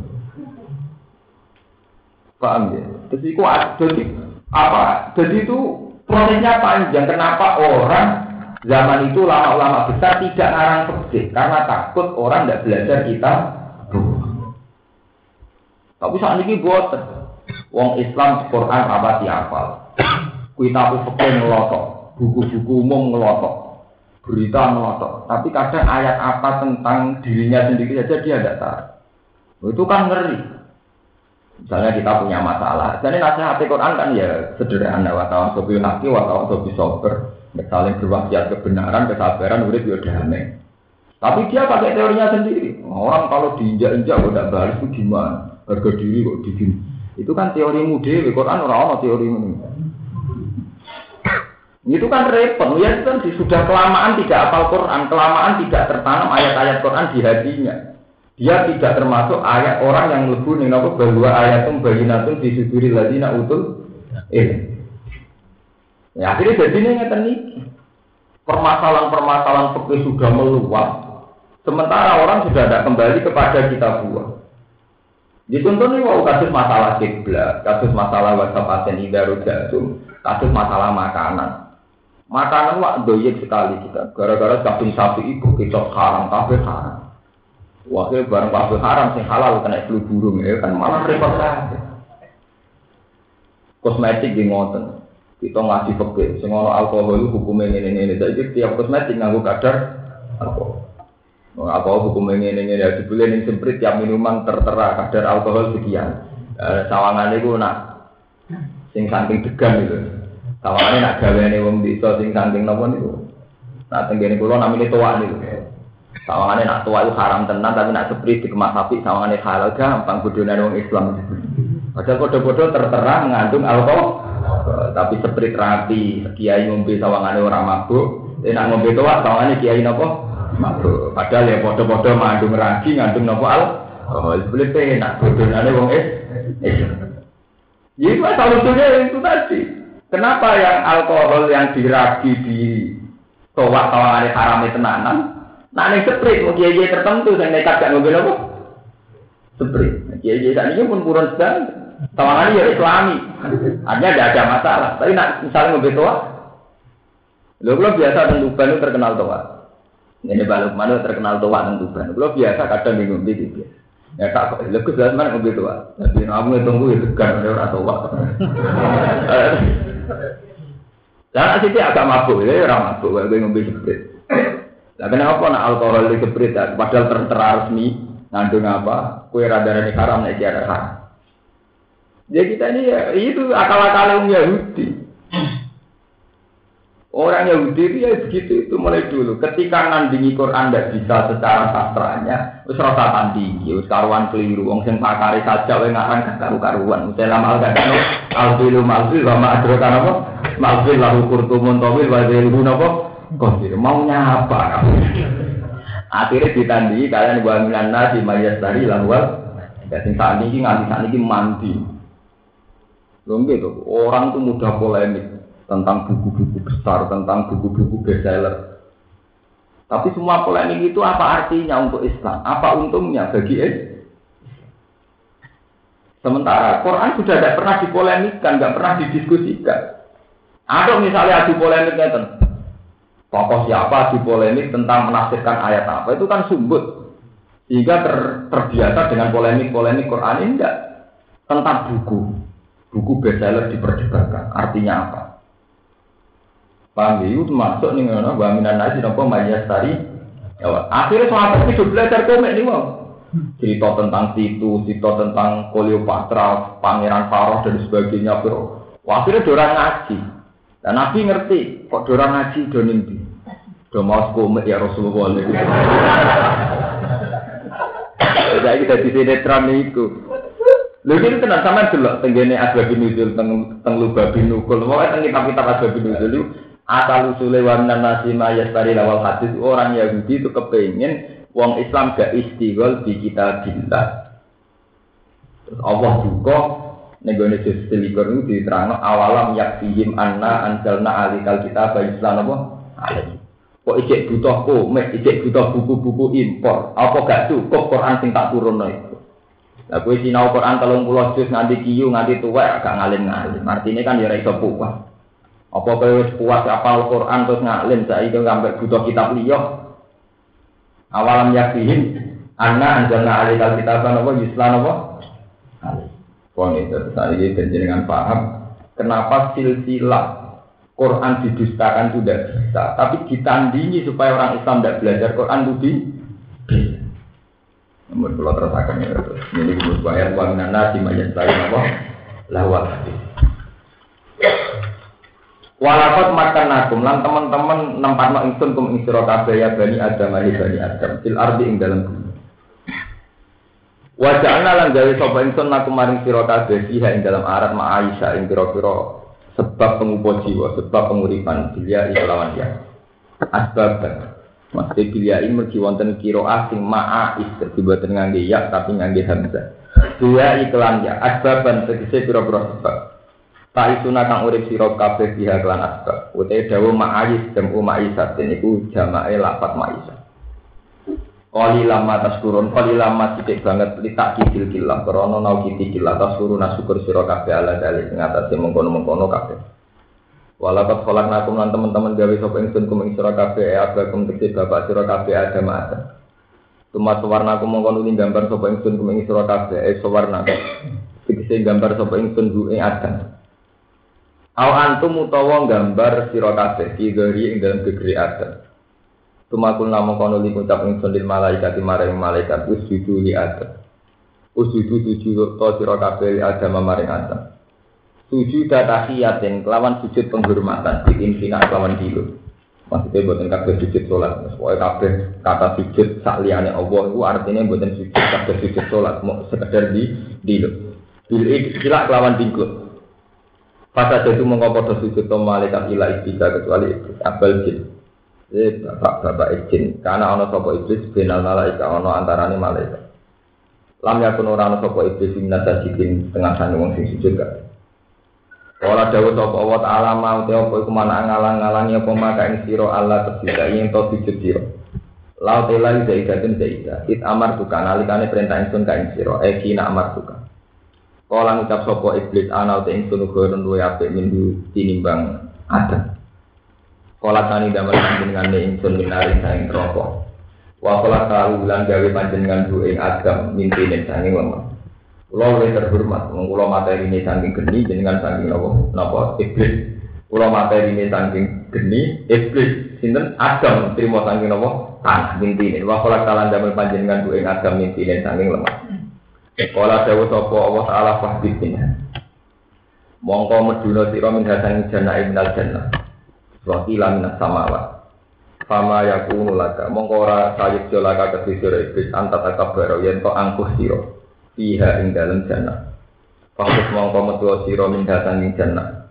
Paham ya? Jadi jadi apa? Jadi itu prosesnya panjang. Kenapa orang zaman itu lama-lama besar tidak ngarang fakir? Karena takut orang tidak belajar kita tapi saat ini buat Wong Islam Quran apa hafal. Kita fikih ngelotok, buku-buku umum ngelotok, berita ngelotok. Tapi kadang ayat apa tentang dirinya sendiri saja dia tidak tahu. Itu kan ngeri. Misalnya kita punya masalah, jadi nasihat Quran kan ya sederhana, watawan sobi haki, watawan sobi sober, saling berwasiat kebenaran, kesabaran, udah dia damai. Tapi dia pakai teorinya sendiri. Orang kalau diinjak-injak udah balas itu gimana? Harga diri kok digin. Itu kan teori muda, Quran orang-orang teori ini. Itu kan repot, ya itu kan sudah kelamaan tidak apal Quran, kelamaan tidak tertanam ayat-ayat Quran di hatinya. Dia tidak termasuk ayat orang yang lebu nih apa bahwa ayatum bayinatun suduri ladina utul eh. Ya akhirnya jadi ngeten Permasalahan-permasalahan seperti sudah meluap. Sementara orang sudah tidak kembali kepada kita buah. Dituntun nih mau kasus masalah kiblat, kasus masalah wasapaten idarudatum, Kasus masalah makanan. Makanan wak doyek sekali kita. Gara-gara daging sapi itu kecok haram, kabeh haram. Wakil barang kabeh haram sing halal kena flu burung ya kan malah repot kabeh. Kosmetik di ngoten. Kita fikih, sing ono alkohol hukumnya ini ini. Jadi tiap kosmetik nganggo kadar alkohol. Apa hukumnya ini ini ya dibeli ning semprit tiap minuman tertera kadar alkohol sekian. Eh, sawangan itu nak sing saking degan itu. Sawangan nak gaweane wong desa sing saking napa niku. Nah tenggene kula namine tuwa niku. Sawangannya nak tua itu haram tenan, tapi nak seprit dikemas sapi, sawangannya halal gampang bodohnya orang Islam. Padahal bodoh-bodoh tertera mengandung alkohol, tapi seprit rapi, kiai ngombe sawangannya orang mabuk, eh nak ngombe tua, sawangannya kiai nopo mabuk. Padahal ya bodoh-bodoh mengandung ragi, ngandung nopo al, oh boleh penak bodohnya orang Islam. Jadi asal usulnya itu tadi. Kenapa yang alkohol yang diragi di towak sawangannya haramnya tenanan, Nah, ini seprit, mau kiai tertentu, saya nekat gak mobil apa? Seprit. Nah, kiai ini pun kurang sedang, tawangannya ya islami. Artinya tidak ada masalah. Tapi nak misalnya mobil tua, lo kalau biasa tentuban itu terkenal tua. Ini balik mana terkenal tua tentuban. Lo biasa kadang bingung di dia. Ya tak kok, lebih jelas mana mobil tua. Tapi kamu tunggu itu kan orang tua. Dan asli agak mabuk, ya orang mabuk, gue ngombe seprit. Nah, kenapa nak alkohol di kebrit padahal tertera resmi ngandung apa? Kue rada ini haram nek kira haram. Jadi ya, kita ini ya itu akal-akal orang Yahudi. Orang Yahudi itu ya begitu itu mulai dulu. Ketika nandingi Quran tidak bisa secara sastranya, terus rasa tandingi, terus karuan keliru. Wong sing pakari saja, wong ngarang karu karuan. Dalam al kadang alfilu malfil, wa ma'adrokan apa? Malfil lahu kurtumun tawil, wa zilhu apa? Kok maunya apa kamu? Akhirnya ditandai kalian gua milan nasi mayas dari lalual. Jadi saat ini nganti saat ini mandi. Belum gitu, orang tuh mudah polemik tentang buku-buku besar, tentang buku-buku bestseller. Tapi semua polemik itu apa artinya untuk Islam? Apa untungnya bagi Islam? Sementara Quran sudah tidak pernah dipolemikkan, tidak pernah didiskusikan. Ada misalnya adu polemiknya tentang tokoh siapa di polemik tentang menafsirkan ayat apa itu kan sumbut sehingga ter, terbiasa dengan polemik-polemik Quran ini enggak tentang buku buku bestseller diperdebatkan artinya apa paham ya? itu masuk nih ngono baminan nasi nopo mayas tari ya, akhirnya sahabat itu belajar komik nih mau cerita tentang situ cerita tentang Cleopatra pangeran Faroh dan sebagainya bro Wah, akhirnya dorang ngaji dan Nabi ngerti kok dorang ngaji do di Do mau komik ya Rasulullah. Jadi kita di sinetron itu. Lha iki tenan sampean delok tenggene asbab nuzul teng teng lubab nukul. Pokoke teng kitab-kitab asbab nuzul itu asal usule wa nasi mayastari lawal hadis orang Yahudi itu kepengen wong Islam gak istighol di kitabillah. Terus Allah juga negone juz selikur itu diterangno awalam yakfihim anna anjalna alikal kitab Islam apa? Alaihi. Kok ijek butuh komik, ijek butuh buku-buku impor. Apa gak cukup Quran sing tak turun itu? Lah kowe sinau Quran telung puluh juz nganti kiyu nganti tuwa gak ngalim-ngalim. Kan ya ora. Apa kowe wis puas apal Quran terus ngalim saiki sampai butuh kitab liya. Awalam yakin anna anjalna alikal kitaban apa yuslan apa? Pon itu tadi jenengan paham kenapa silsilah Quran didustakan sudah bisa, tapi ditandingi supaya orang Islam tidak belajar Quran itu di Namun kalau terasakan ya terus ini gue bayar uang nana di majen saya apa lawat. Walakot makan nakum lan teman-teman nempat mak ingsun kum kabeh ya bani adam ali bani adam. Fil ardi ing dalam bumi. Wajahna lan gawe sapa nakum maring sira kabeh ing dalam arat ma Aisyah ing pira-pira sebab pengupo jiwa, sebab penguripan bilia lawan ya. Asbab Maksudnya bilia ini mergi wonten kiro asing ma'ais Dibuatan ngangge ya tapi ngangge hamzah. Bilia iklan ya Asbaban tegese piro-piro sebab Tak isuna kang urip siro kabeh biha kelan asbab Utai dawa ma'ais jamu ma'isatin Iku jamae lapat ma'isat Kali lama tas turun, kali lama titik banget litak kidil kilah, krono nau kiti kilah tas turun syukur siro kafe ala dali mengatasi mengkono mengkono kafe. Walakat sholat nakum lan teman-teman gawe sapa ingsun kum ing sira kabeh abakum tegese bapak sira kabeh Adam Adam. Tumat warna aku mongko nuli gambar sapa ingsun kum ing sira kabeh eh sawarna. Tegese gambar sapa ingsun ing Adam. Aw antum utawa gambar sira kabeh ki ing dalam gegeri Adam. Tumakul namo kono li ngucap ingsun lil malaikat maring malaikat usjudu li Adam. Usjudu sujud to sira kabeh Adam maring Adam. Sujud tahiyatin kelawan sujud penghormatan di insina kelawan dulu. Maksudnya buatan kabeh sujud sholat. Pokoknya kabeh kata sujud sakliane Allah itu artinya buatan sujud kabeh sujud sholat. Mau sekedar di dulu. Bil ikhtilak kelawan dingkut. Pada itu mengkopodo sujud to malaikat ila iblis kecuali iblis abal jin. Jadi bapak-bapak izin karena ono sopo iblis benal malaikat ono antarane malaikat. Lam yakun ora ono sopo iblis minat sajidin tengah sana wong sing sujud gak. Kala dawuh sapa Allah taala mau te iku mana ngalang-ngalangi apa maka ing sira Allah tersisa yen to sujud sira. Lau te lai zaidatun zaida. It amar tuka nalikane perintah ingsun ka ing sira. E kina amar tuka. Kala ngucap sapa iblis ana te ingsun uga luwe apik minggu tinimbang Adam. Kala tani damel panjenengane ingsun minari saing neraka. Wa kala tahu lan gawe panjenengan duwe Adam mintine saking lemah. Kulo oleh terhormat, kulo materi ini saking geni, jenengan saking nopo nopo iblis. Kulo materi ini saking geni, iblis. Sinten Adam terima saking nopo tanah mintine. Wa kala kalan damel panjenengan duwe Adam mintine saking lemah. Kala dawu sapa Allah taala fahdina. Mongko meduna sira min hasan jannah ibnal jannah. Wa ila min samawat. Fama yakunu laka mongko ora sayuk laka kedhi iblis anta takabbar yen to angkuh sira. Iha ing dalam jannah. Fakus mongko metu sira min datang ing jannah.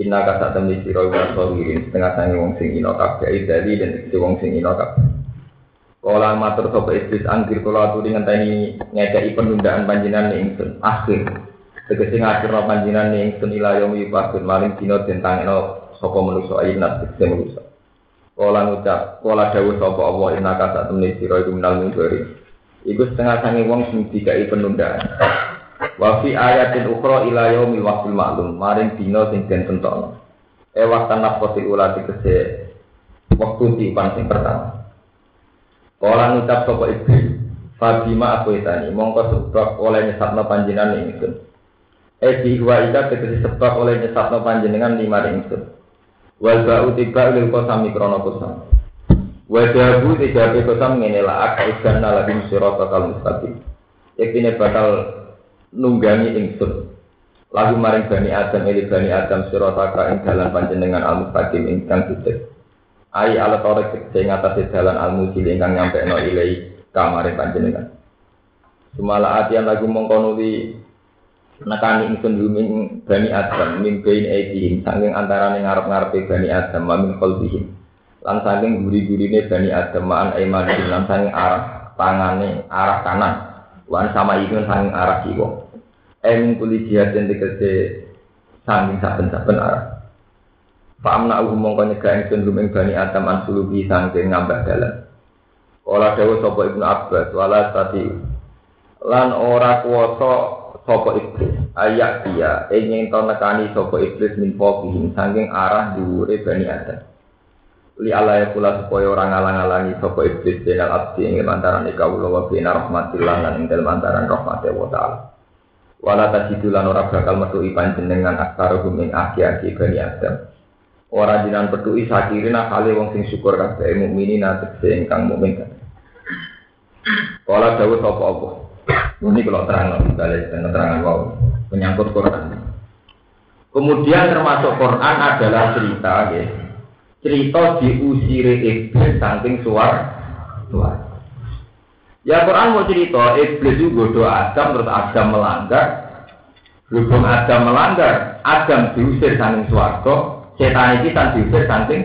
Inna kasa temni sira wa sawirin setengah sangi wong sing ino kabeh dari dan wong sing ino kabeh. Kala matur sapa iblis angkir kula aturi ngenteni ngekeki penundaan panjenengan ingsun. Akhir tegese ngakhirno panjenengan ingsun ila yaumi yub'atsun maling dina den tangeno sapa manusa ayat tegese manusa. Kala ngucap, kala dawuh sapa Allah inna kasa temni sira iku minal mungkari. Iku setengah sangi wong sing dikai penundaan. Wa fi ayatin ukhra ila yaumil waqtil ma'lum, maring dina sing den tentokno. E waktan nafsi ula dikese waktu tiupan sing pertama. Kala ngucap sapa iblis, Fabima aku itani, mongko sebab oleh nyesatno panjenengan ingsun. E wa ika tegese sebab oleh nyesatno panjenengan lima ingsun. Wal ba'u tiba lil kosami krono kosam. Wajabu tiga kosam ngene lah akal janna lagi surat bakal mustaqim. Yaktine bakal nunggangi ingsun. Lagu maring bani Adam ili bani Adam surat ing dalan panjenengan al mustaqim ingkang sujud. Ai ala torek sing ngatasi dalan al mujil ingkang nyampe no ilai kamare panjenengan. Sumala atian lagu mongkonuli nekani ingsun luming bani Adam min bain aidihim saking antaraning ngarep-ngarepe bani Adam wa min qalbihim. Lan saking guri-gurine Bani Adam ma'an aiman lan saking arah tangane arah kanan wan sama itu saking arah kiwa. Em kuli jihad yang dikese saking saben-saben arah Fa'amna uhu mongko nyegah ingsun luming Bani Adam an sulubi saking ngambah dalan. Kala dawa sapa Ibnu Abbas wala tadi. Lan ora kuwasa sapa iblis. Ayak dia ingin to nekani sapa iblis min fokihim saking arah dhuwure Bani Adam. Li ala ya kula supaya orang ngalang-alangi sapa iblis denal abdi ing lantaran ikawula wa bina rahmatillah lan ing dalem antaran rahmate wa taala. Wala tajidu lan ora bakal metuhi panjenengan aksaruhum ing aki-aki bani adam ora jinan petuhi sakirina kali wong sing syukur kabeh mukminin tegese ingkang mukmin Kala dawuh sapa apa? Ini kalau terang balik terang wow. Menyangkut Quran. Kemudian termasuk Quran adalah cerita ya cerita diusire iblis saking suar suar. Ya Quran mau cerita iblis itu bodoh Adam terus Adam melanggar. Berhubung Adam melanggar, Adam diusir saking suarga, setan itu kan diusir saking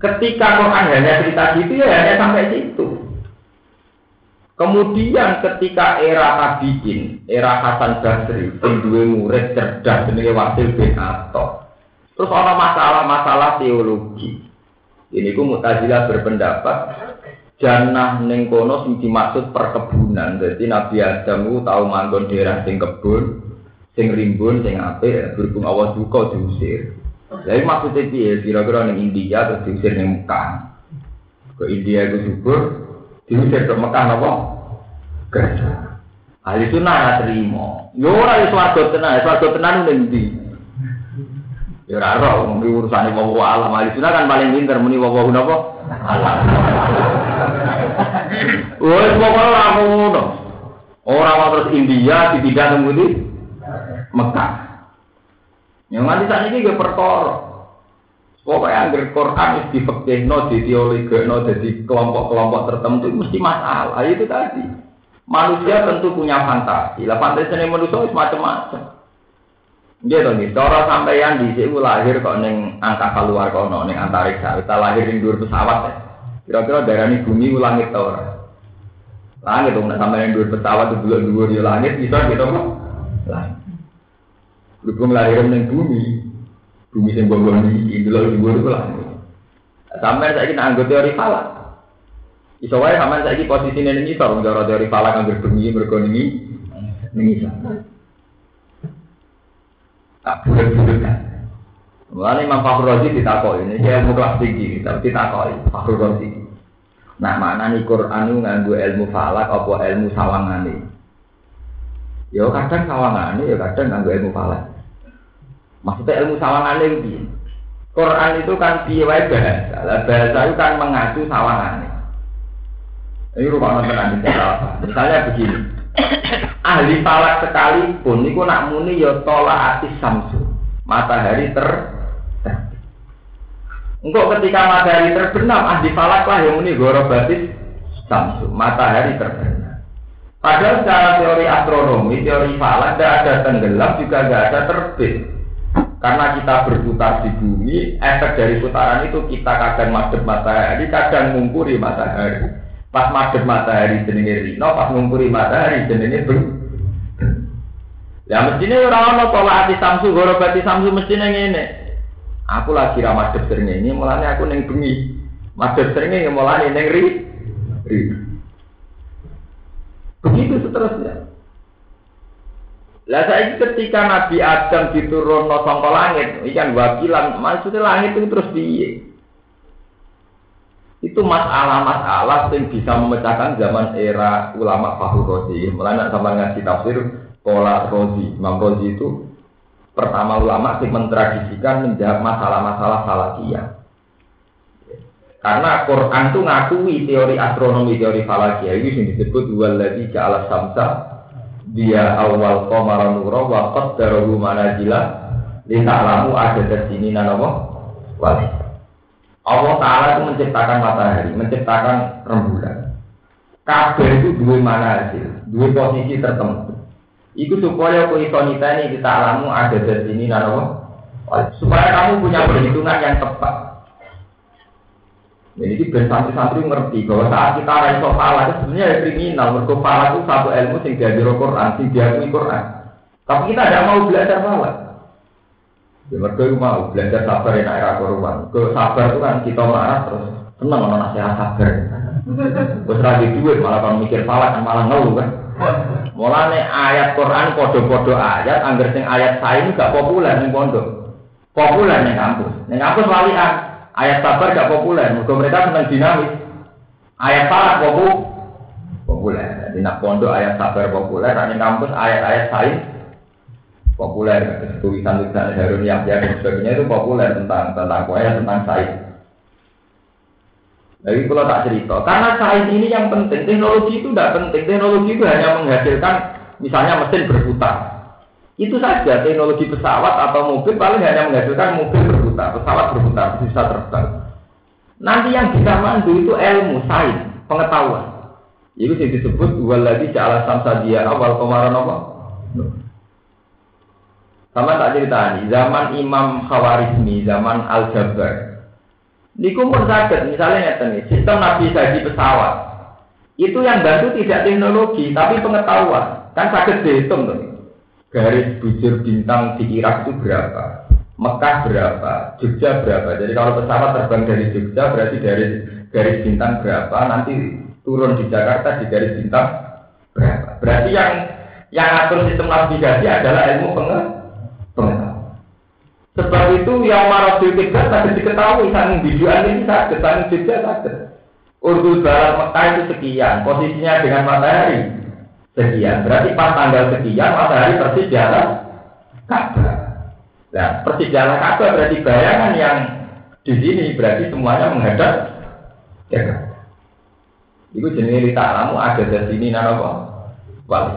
Ketika Quran hanya cerita gitu ya hanya sampai situ. Kemudian ketika era tabiin, era Hasan Basri, yang dua murid cerdas jenenge Wasil bin Atok, Terus ada masalah-masalah teologi. Ini ku Mu'tazilah berpendapat jannah ning kono sing dimaksud perkebunan. Jadi Nabi Adam tahu manggon daerah sing kebun sing rimbun, sing apik, berhubung Allah duka diusir. Jadi maksudnya piye? Kira-kira ning India terus diusir ning Mekah. Ke India itu subur, diusir ke Mekah apa? Kerja. Ahli sunnah nggak terima. Yo ora ya swarga tenan, swarga tenan ning ndi? Ya ora ora mung urusane wong alam. Ahli sunnah kan paling pinter muni wong napa? Alam. Wes pokoke ora ngono. Ora terus India tidak nunggu di Mekah. Yang nanti saat ini gue perkara. Pokoknya anggar Quran itu difekihno, diteoligno, jadi kelompok-kelompok tertentu mesti masalah. Itu tadi. Manusia tentu punya fantasi. Lah fantasi ini manusia itu macam-macam. Gitu nih, cara sampeyan di sini lahir kok neng angka keluar kok neng antariksa. Kita lahir di dua pesawat ya. Kira-kira daerah ini bumi langit tau Langit dong, sampai yang dua pesawat itu dua dua langit bisa gitu kok. Langit. Berhubung lahir neng bumi, bumi yang bawah ini, dulu di bawah itu langit. Sampai saya ingin anggota teori falak. Iso wae sampean saiki posisine ning isor cara teori falak anggere bengi mergo ning ning isor. Tak bulat-bulat. Mulane Imam Fakhrul Razi ditakoki, ini saya ilmu kelas tinggi, tapi ditakoki Fakhrul Razi. Nah, mana nih Quran itu nganggo ilmu falak apa ilmu sawangane? Ya kadang sawangane, ya kadang nganggo ilmu falak. Maksudnya ilmu sawangane itu Quran itu kan piye bahasa. Lah bahasa itu kan mengacu sawangane. Ini rumah tenan apa? Misalnya begini. Ahli falak sekalipun niku nak muni ya tolak ati samsu. Matahari ter Engkau ketika matahari terbenam, ahli falak lah yang muni gorobatis samsu. Matahari terbenam. Padahal secara teori astronomi, teori falak tidak ada tenggelam juga tidak ada terbit. Karena kita berputar di bumi, efek dari putaran itu kita kadang madep matahari, kadang mengungkuri matahari. Pas madhep matahari jenenge Rino, pas ngumpuri matahari jenenge Beng. Ya mestine ora ana tolak ati samsu gorobati samsu mestine ngene. Aku lagi ra madhep sering ini, mulane aku ning bengi. Madhep sering ini mulane ning ri. ri. Begitu seterusnya. Lah saya ketika Nabi Adam diturun sangka langit, ikan wakilan, maksudnya langit itu terus piye? itu masalah-masalah yang bisa memecahkan zaman era ulama Fahru Rozi. Mulai sama ngaji tafsir Kola Rozi, Imam Rozi itu pertama ulama yang mentradisikan menjawab masalah-masalah falakiyah. Karena Quran itu ngakui teori astronomi, teori falakiyah ini yang disebut waladhi ja'ala samsa dia awal qamara nura wa qaddarahu manazila li ta'lamu ada sini nanawa wali. Allah Ta'ala itu menciptakan matahari, menciptakan rembulan. Kabel itu dua mana hasil, dua posisi tertentu. Itu supaya aku iso ini kita alamu ada di sini nano. Supaya kamu punya perhitungan yang tepat. Ini ben santri-santri ngerti bahwa saat kita raiso pala itu sebenarnya kriminal. Mereka pala itu satu ilmu sing diajar Quran, sing diakui Quran. Tapi kita tidak mau belajar pala. Ya itu mau belajar sabar enak era korban. Ke sabar itu kan kita marah terus seneng sama nasihat sabar. Terus lagi duit malah kalau mikir salah kan malah ngeluh kan. Mulane ayat Quran podo-podo ayat, angger sing ayat saya ini gak populer nih pondok. Populer nih kampus. Nih kampus walian. Ayat sabar gak populer. Mereka mereka seneng dinamis. Ayat popu populer. Jadi nak pondok ayat sabar populer, nih kampus ayat-ayat saya populer tulisan-tulisan Harun Yahya dan sebagainya itu populer tentang tentang kue tentang sains. Jadi kalau tak cerita, karena sains ini yang penting, teknologi itu tidak penting, teknologi itu hanya menghasilkan misalnya mesin berputar. Itu saja teknologi pesawat atau mobil paling hanya menghasilkan mobil berputar, pesawat berputar, bisa terbang. Nanti yang bisa mandu itu ilmu, sains, pengetahuan. Itu yang disebut dua lagi jalan samsa dia awal kemarin apa? Sama tak cerita nih, zaman Imam Khawarizmi, zaman Al Jabar. Niku pun sakit, misalnya nih, sistem navigasi pesawat. Itu yang bantu tidak teknologi, tapi pengetahuan. Kan sakit dihitung tuh. Garis bujur bintang di Irak itu berapa? Mekah berapa? Jogja berapa? Jadi kalau pesawat terbang dari Jogja berarti dari garis bintang berapa? Nanti turun di Jakarta di garis bintang berapa? Berarti yang Yang atur sistem navigasi adalah ilmu pengetahuan. Sebab itu yang marah di kiblat tadi diketahui sang biduan ini sakit, sang jogja sakit. Urdu barat Mekah itu sekian, posisinya dengan matahari sekian. Berarti pas tanggal sekian matahari persis di atas Ka'bah. Nah, persis Ka'bah berarti bayangan yang di sini berarti semuanya menghadap ya. Itu jenis alamu ada di sini napa? Wali.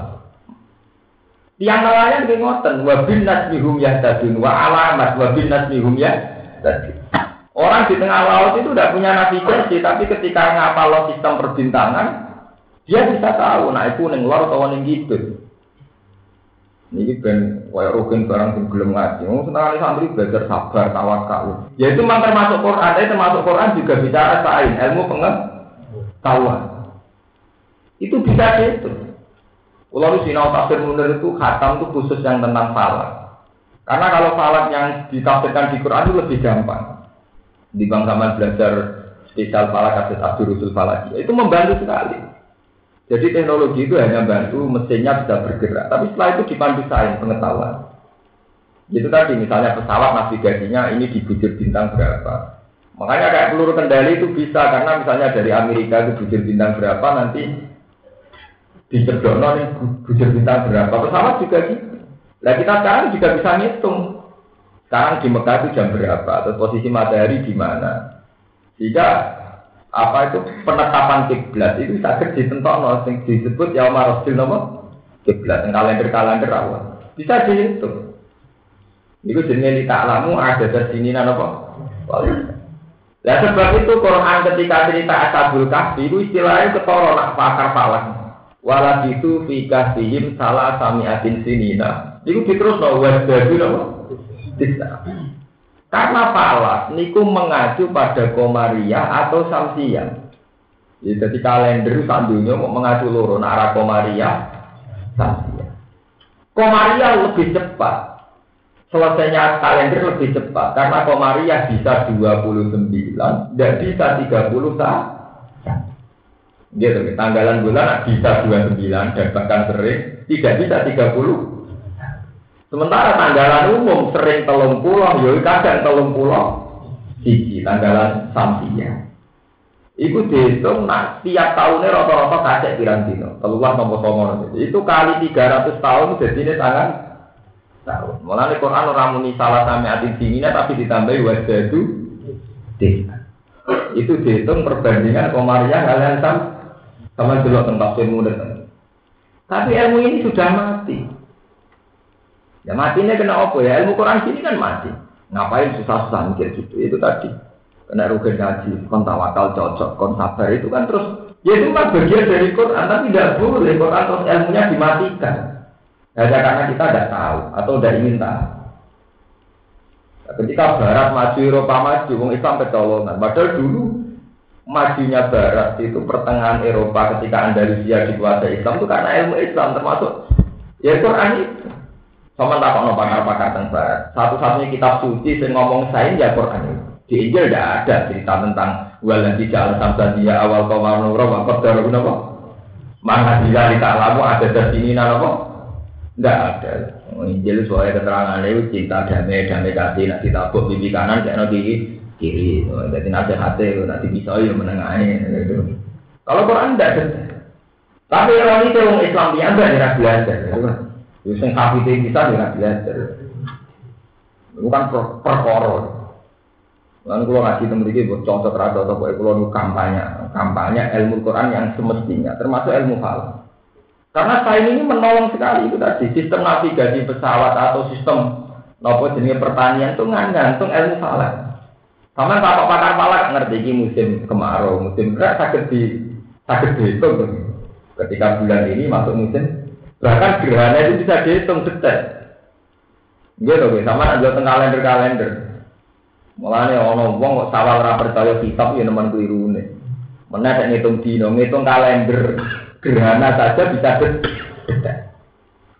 Tiang nelayan di ngoten, wabin nasmihum yahtadun, wa alamat wabin nasmihum yahtadun. Orang di tengah laut itu tidak punya navigasi, tapi ketika ngapal sistem perbintangan, dia bisa tahu, nah itu neng luar atau neng gitu. Ini ben kayak rugen barang sing belum ngaji. Oh, senang santri belajar sabar, tawakal. Ya itu memang termasuk Quran, tapi termasuk Quran juga bicara sain, ilmu pengetahuan. Itu bisa gitu. Kalau sinau tafsir munir itu khatam itu khusus yang tentang falak. Karena kalau falak yang ditafsirkan di Quran itu lebih gampang. Di bang zaman belajar spesial falak Abdul Rusul falak itu membantu sekali. Jadi teknologi itu hanya bantu mesinnya bisa bergerak. Tapi setelah itu dipandu sains pengetahuan. Itu tadi misalnya pesawat navigasinya ini di bujur bintang berapa. Makanya kayak peluru kendali itu bisa karena misalnya dari Amerika itu bujur bintang berapa nanti di Cerdono nih bujur bintang berapa pesawat juga gitu. Nah kita sekarang juga bisa ngitung. Sekarang di Mekah itu jam berapa atau posisi matahari di mana. Jika apa itu penetapan kiblat itu sakit ditentok sing disebut ya Rasul nama kiblat kalender kalender awal bisa dihitung. Itu jenis alamu ada di sini apa? Nah sebab itu Quran ketika cerita Ashabul Kahfi itu istilahnya ketoro nak pakar falak. Walau itu fikah sihim salah sami atin sinina. Iku diterus no wasdadu no. Karena falas niku mengacu pada komaria atau samsia. Ya, jadi kalender sandunya mau mengacu loro arah komaria samsia. Komaria lebih cepat. Selesainya kalender lebih cepat karena komaria bisa 29 dan bisa 30 saat. Gitu, tanggalan bulan bisa 29 dan bahkan sering tidak bisa 30. Sementara tanggalan umum sering telung pulau, ya kadang telung pulau siji tanggalan samsia. Iku dihitung nak tiap tahunnya rata-rata kasek pirang dino, telulah nomor itu kali 300 tahun jadi ini sangat tahun. Mulai Quran orang muni salah sampai hati dinginnya tapi ditambahi wajah itu itu dihitung perbandingan komariah kalian sama sama jelok tentang ilmu Tapi ilmu ini sudah mati. Ya matinya kena apa ya? Ilmu Quran sini kan mati. Ngapain susah-susah mikir gitu? Itu tadi. Kena rugen ngaji, kon tawakal cocok, kon sabar itu kan terus ya itu kan bagian dari Quran, tapi tidak boleh Quran terus ilmunya dimatikan. Hanya karena kita tidak tahu atau tidak ingin tahu. Ketika Barat maju, Eropa maju, orang Islam kecolongan. Padahal dulu majunya Barat itu pertengahan Eropa ketika Andalusia dikuasai Islam itu karena ilmu Islam termasuk ya Quran itu. Sama tak kok pakar-pakar tentang. Satu-satunya kitab suci yang ngomong sains ya Quran. Di Injil tidak ada cerita tentang walan tidak sampai dia awal komar nurah waktu darah apa? Mana jika kita lamu ada di sini apa? Tidak ada. Injil soalnya keterangan itu cinta damai damai kasih nak ditabuk bibi kanan kayak nanti kiri. Jadi nasihatnya nanti bisa ya menengahi. Gitu. Kalau Quran tidak ada. Tapi orang itu orang Islam dia tidak belajar. Itu yang kafir kita tidak belajar. Itu kan perkara. Lalu kalau ngaji temen ini buat contoh terhadap atau kalau kampanye, kampanye ilmu Quran yang semestinya, termasuk ilmu hal. Karena sains ini menolong sekali itu tadi sistem navigasi pesawat atau sistem nopo jenis pertanian itu ngantung ilmu falak. Sama bapak pakar palak ngerti ini musim kemarau, musim berat sakit di sakit dihitung. Ketika bulan ini masuk musim, bahkan gerhana itu bisa dihitung detik. Gitu, sama ada tengah kalender kalender. Mulanya ono wong kok sawal ora percaya kitab ya nemen keliru ne. Mana tak ngitung dino, ngitung kalender gerhana saja bisa detik.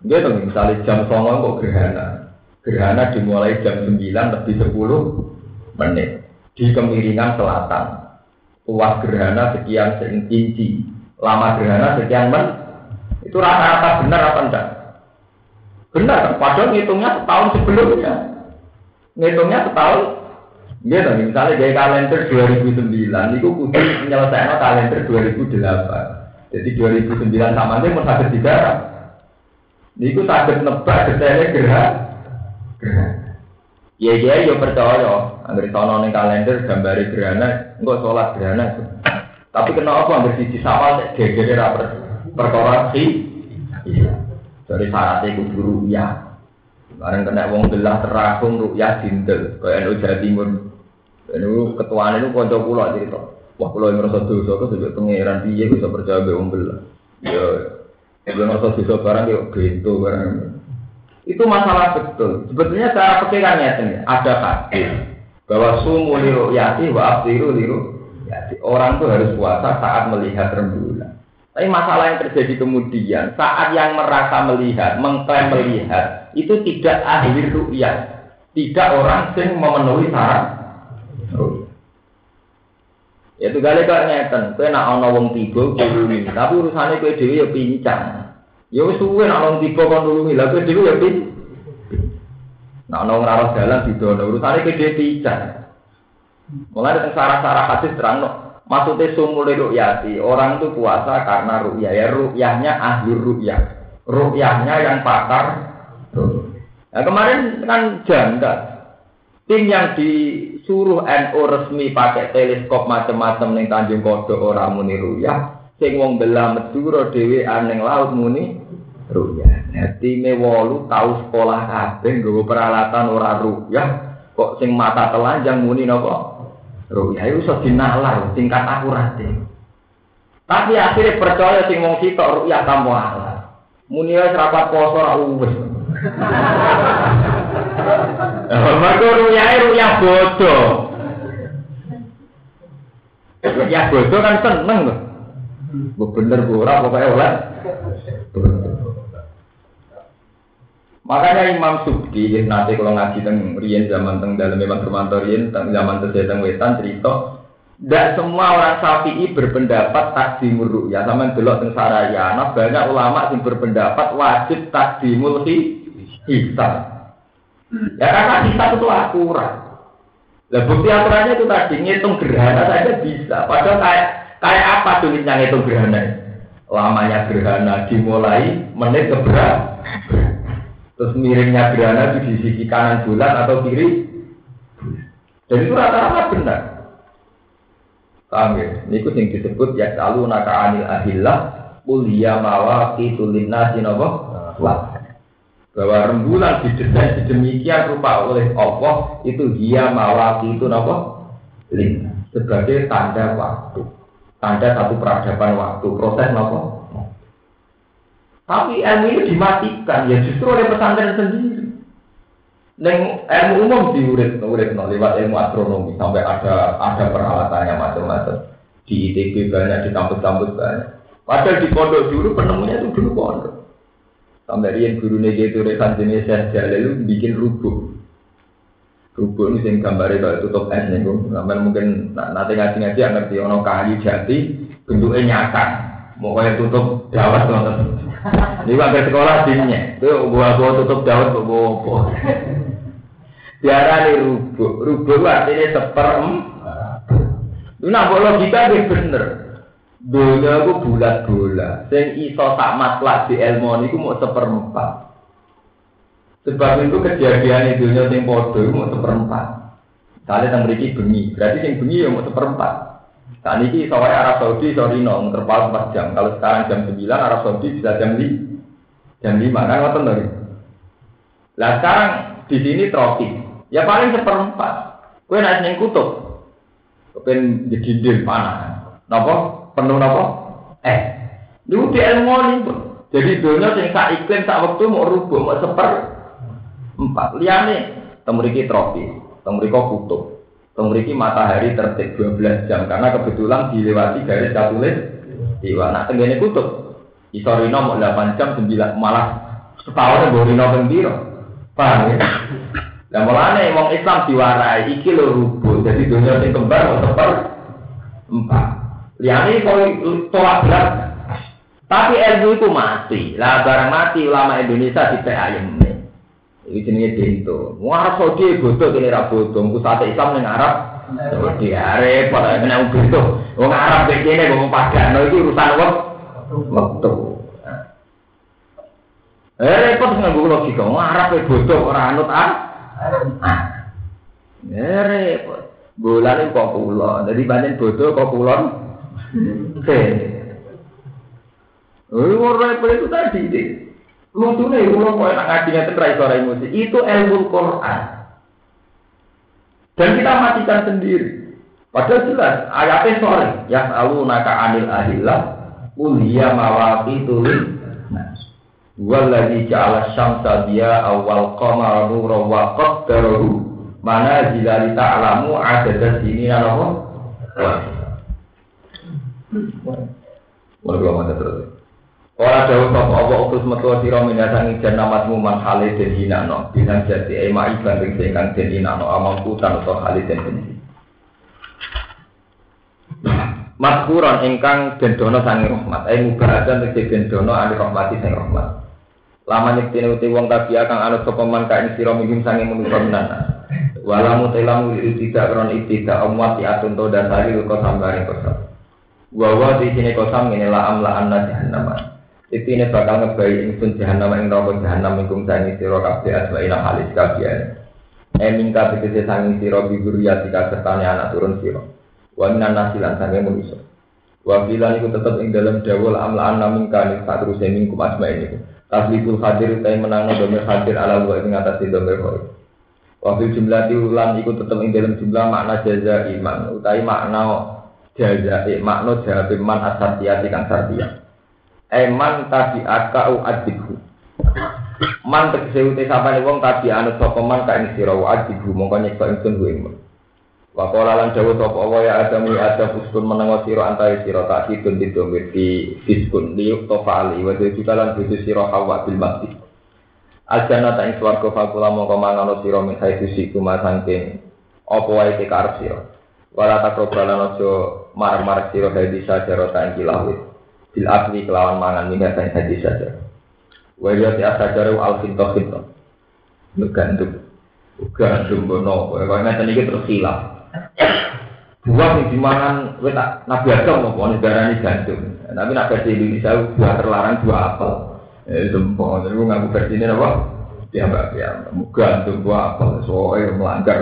Gitu, misalnya jam songo kok gerhana. Gerhana dimulai jam 9 lebih 10 menit di kemiringan selatan. Luas gerhana sekian inci, lama gerhana sekian men. Itu rata-rata benar apa enggak? Benar, padahal ngitungnya setahun sebelumnya. Ngitungnya setahun Iya misalnya kayak kalender 2009, itu kudu menyelesaikan kalender 2008. Jadi 2009 sama aja mau sakit di darat. Niku sakit nebak detailnya gerak. Gerak. Iya iya yo percaya, agar sono ning kalender gambari gerhana, enggak sholat gerhana. Tapi kenapa agar sisi sama gegere ra perkara si? Iya. Dari syaratnya kudu ruya. Bareng kena wong belah teragung ruya dindel, kaya NU Jawa Timur. Ini ketuaan itu konco pulau cerita. Wah pulau yang merasa dosa itu sebab pangeran dia bisa percaya be wong belah. Ya, yang merasa dosa barang ya bento barang. Itu masalah betul. Sebetulnya cara pikirannya ini ada hadis bahwa sumu liru yati wa abdiru liru yati. Orang tuh harus puasa saat melihat rembulan. Tapi masalah yang terjadi kemudian saat yang merasa melihat, mengklaim melihat itu tidak ahli ru'yah, tidak orang yang memenuhi syarat Ya itu kali kok ngeten, kowe nak ana wong tiba kulungi, tapi urusane kowe dhewe ya pincang. Ya wis suwe nak wong tiba kon nulungi, lha kowe dhewe ya pin. Nak ana didono, urusane kowe dhewe pincang. Dari sarah-sarah hadis terang. Maksudnya sumul ru'yati, orang itu puasa karena ru'yah, ya ru'yahnya ahli ru'yah, ru'yahnya yang pakar. Nah, kemarin kan janda, tim yang disuruh NU resmi pakai teleskop macam-macam ning Tanjung Kodok ora muni ru'yah, sing wong belah Madura dhewe aneng laut muni ru'yah. Nah, time wolu tahu sekolah kabeh nggawa peralatan ora ru'yah, kok sing mata telanjang muni napa? Ru'yah itu iso dinalar tingkat akurate. Tapi akhirnya percaya sing wong sitok ru'yah tanpa alat. Muni wis rapat poso ora uwes. Mergo ru'yah ru'yah bodoh. Ru'yah bodoh kan seneng loh. Bener bu ora pokoke oleh. Makanya Imam Subki nanti kalau ngaji teng Rian zaman teng dalam memang Romanto teng zaman teng Wetan cerita tidak semua orang Syafi'i berpendapat takdimul ru'ya sama delok teng Sarayana banyak ulama yang berpendapat wajib takdimul hisab. Ya karena hisab itu akurat. Lah bukti aturannya itu tadi ngitung gerhana saja bisa. Padahal kayak kayak apa tulisnya ngitung gerhana? Lamanya gerhana dimulai menit keberapa? Terus miringnya gerhana di sisi kanan bulan atau kiri. Dan itu rata-rata benar. Ya? Ini yang disebut ya selalu naka anil ahillah kuliah mawaki tulina sinobo bahwa rembulan didesain sedemikian rupa oleh Allah itu dia mawaki itu nopo lina sebagai tanda waktu. Tanda satu peradaban waktu. Proses nopo tapi ilmu ini dimatikan ya justru oleh pesantren sendiri. Neng ilmu umum diurit, urit no, lewat ilmu astronomi sampai ada ada peralatannya macam-macam. Di ITB banyak, di kampus-kampus banyak. Padahal di pondok dulu penemunya itu dulu pondok. Sampai dia guru itu rekan jenis Syekh itu bikin rubuk. Rubuk ini yang gambarnya kalau tutup es nih, sampai mungkin nanti ngaji-ngaji ngerti ono kayu jati bentuknya nyata. Mau kayak tutup dawat nonton. Ini warga sekolah dinnya. Itu gua gua tutup daun apa. Biara nih rubuk. Rubuk artinya seperem. Nah logika dia bener. Dunia aku bulat bola. Sing iso sak matlak di ilmu ini mau seperempat. Sebab itu kejadian itu dunia sing podo mau seperempat. Kalian yang beri bengi, berarti sing bengi ya mau seperempat. Saat ini soalnya Arab Saudi sorry no terpaut 4 jam. Kalau sekarang jam 9 Arab Saudi bisa jam 5 jam 5 kan ngoten lho. Lah sekarang di sini tropis. Ya paling seperempat. Kue naik ning kutub. Kepen jadi dinding panah. Napa? Penuh napa? Eh. Lu di ilmu itu. Jadi dunia sing sak iklim sak waktu mau rubuh mau seper empat. Liane temriki tropis, temriko kutub. Memiliki matahari tertib 12 jam karena kebetulan dilewati garis katulis Iwa. Nah, tenggene kutub. Isorino mau 8 jam 9 malah setahun borino pembiro. Paham ya? Nah, mulane wong Islam diwarai iki lho rubuh. Jadi dunia sing kembar mau seper empat. Liyane kok tolak berat. Tapi ilmu itu mati. Lah barang mati ulama Indonesia di ayam. Ini jenenge dento. Wong Arab Saudi bodoh kene ra bodoh. Pusat Islam ning Arab Saudi repot kena wong Arab wong padano iki urusan wektu. Eh repot nganggo logika. Wong Arab ora anut ah. Eh repot. Bulan kok kula. Jadi banyak bodoh kok kulon. Oke. Oh, repot itu tadi. Lucunya itu kalau mau enak ngaji ngaji ra emosi. Itu ilmu Quran. Dan kita matikan sendiri. Padahal jelas ayatnya sore. Ya selalu naka anil ahillah. Ulia mawati tulis. Walladhi ja'ala syamsa dia awal qamara nura wa qaddarahu mana jilali ta'lamu ada sini apa? Wah, gua mana terus. Ora dawuh sapa apa utus metu sira minasangi janamatmu man hale den hinano bilang jati ema iban ring sing kang den hinano amampu tan utawa hale den benci Maskuran ingkang den dono sangi rahmat ai mubarakan tegese den dono ali rahmati sing rahmat. Lama nyektine uti wong tabiya kang anut sapa man kae sira minggim sangi manusa menana Walamu telamu tidak kron tidak amwat atun to dan hari kok sambare kosam Wawa di sini kosam ini la amla anna jahannamah itu ini bakal ngebayi ingsun jahanam ing neraka jahanam ingkung sangi sira kabeh asmaina halis kabiyan. Eming kabeh tegese sangi sira biburiya jika sertane anak turun sira. Wa minan nasilan sange manusa. Wa filan iku tetep ing dalam dawul amlaan namin kali sak terus mingkum asmain iku. Tasliful hadir utai menangno domir hadir ala wa ing atase domir khair. Wa fil jumlah ulan iku tetep ing dalam jumlah makna jaza iman utai makna jaza makna jawab man asartiyati kang sartiyah. Eman tadi akau adibhu. Man tegese uti sapane wong tadi anu sapa man ka ing sira wa adibhu mongko nyekso ingsun ku ing. Wa qala lan dawuh sapa Allah ya Adam ya Adam uskun menengo sira antawi sira tak didun didun di fiskun li tofa ali wa juga lan bojo sira hawa bil masjid. Aljana ta ing swarga fakula mongko mangono sira min haitsu siku masangking apa wae te karep sira. Wala takrobalan aja mar-mar sira hadi sajaro ta ing kilawit bil akli kelawan mangan minyak dan hadis saja. Wajah ti asajaru al finto finto. Ngegantung. Gantung bono. Kalau ngeten iki terus hilang. Buah yang dimangan, tak Nabi Adam mau negara ini gantung. Tapi nak versi Indonesia buah terlarang buah apel. Eh, jempol. Jadi gue ngaku versi ini apa? Ya mbak ya, gantung buah apel. Soalnya melanggar.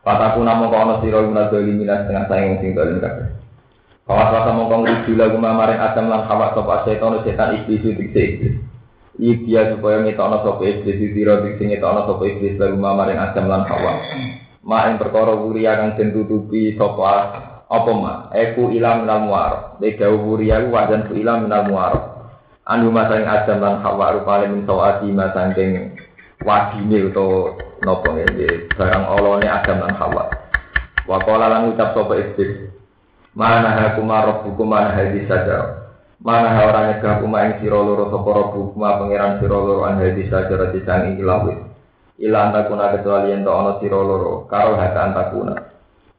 Pataku nama kau nasi guna doli minas setengah sayang sing dolim kabeh. Kawas rasa mongkong rujuk lagu mamaring adam lan hawa sopa setan setan iblis itu iblis. Iya supaya ngetokno sopa iblis tiro diksi ngetokno sopa iblis lagu mamaring adam lan hawa. Ma ing perkara wuri akan den tutupi sopa apa ma? Eku ilam minal muar. Beda wuri aku wajan ku ilam minal muar. Anu masang adam lan hawa rupane min sawati masangking wadine utawa napa nggih barang olone adam lan hawa. Wa lan ucap sopa iblis Mana hakuma robbukuma mana hadis saja. Mana ha orang nyegah kuma ing sira loro sapa robbukuma pangeran sira loro an hadis saja rati sang ing ilawit. Ila antakuna kecuali ento ana sira loro karo haka antakuna.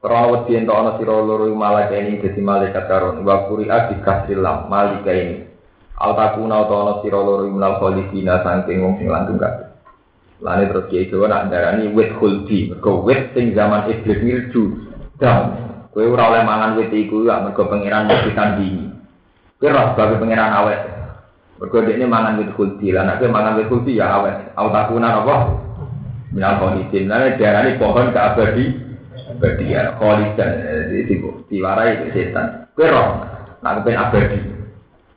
Karena wedi ento ana sira loro malaikat ini dadi malaikat karon wa kuri abi kasrilam malaikat ini. Altakuna utawa ana sira loro minal khalifina saking wong sing langgeng kabeh. Lane terus kiai Jawa nak darani wit khuldi, mergo wit sing zaman iblis milju. Dan Kowe ora oleh mangan wit iku ya mergo pangeran mesti tandingi. Kowe ora sebagai pangeran awet. Mergo dekne mangan wit kulti, lan nek mangan wit kulti ya awet. Autakuna apa? Minal kholidin. Lah diarani pohon keabadi abadian kholidan. Jadi diwarai itu setan. Kowe roh nak kepen abadi.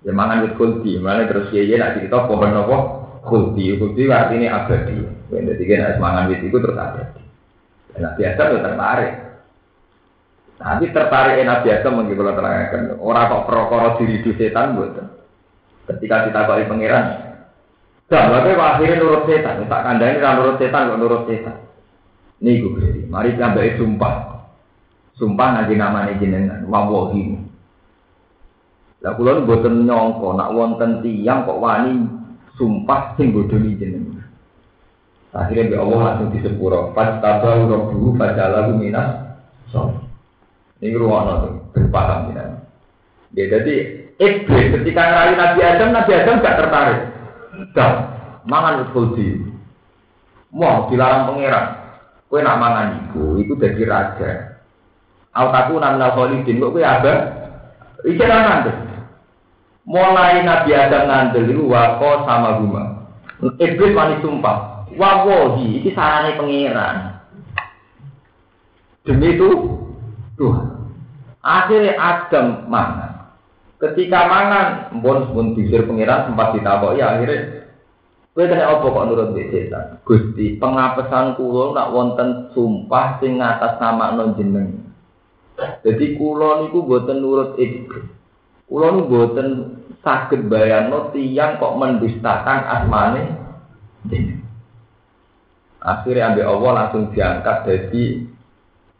Ya mangan wit kulti, malah terus kiye nak cerita pohon apa? Kulti, kulti artinya abadi. Jadi kan mangan wit itu terus abadi. Nah biasa tertarik. Nanti tertarik Nabi Adam mungkin kalau terangkan orang kok perokoro diri di setan buat. Ketika kita kali pangeran, lagi akhirnya nurut setan. Tak kandang ini nurut setan kok nurut setan. Nih gue mari kita ambil sumpah. Sumpah nanti namanya jenengan wawahi. Lah kula mboten nyangka nak wonten tiyang kok wani sumpah sing bodoni jenengan. Akhirnya bi Allah langsung disepuro. Pas tabahu rabbuhu fajalahu minas. So. Ini ruang tuh berpaham ya. Ya jadi iblis ketika ngerayu Nabi Adam, Nabi Adam gak tertarik. Gak, mangan khuldi. Mau dilarang pangeran. Kue nak mangan iku, itu jadi raja. Autaku namnal khalidin, kok kue apa? Iki nanti. Mulai Nabi Adam ngandel itu wako sama guma. Iblis wani sumpah. Wawohi, ini sarane pangeran. Demi itu, Tuhan. Akhirnya Adam mangan. Ketika mangan, bon pun disir pangeran sempat ditakoki akhirnya Kowe kena apa kok nurut mbek setan? Gusti, pengapesan kula nak wonten sumpah sing ngatas nama non jeneng. Jadi kula niku boten nurut iblis. Kula niku boten saged bayangno tiyang kok mendustakan asmane jeneng. Akhirnya ambil Allah langsung diangkat jadi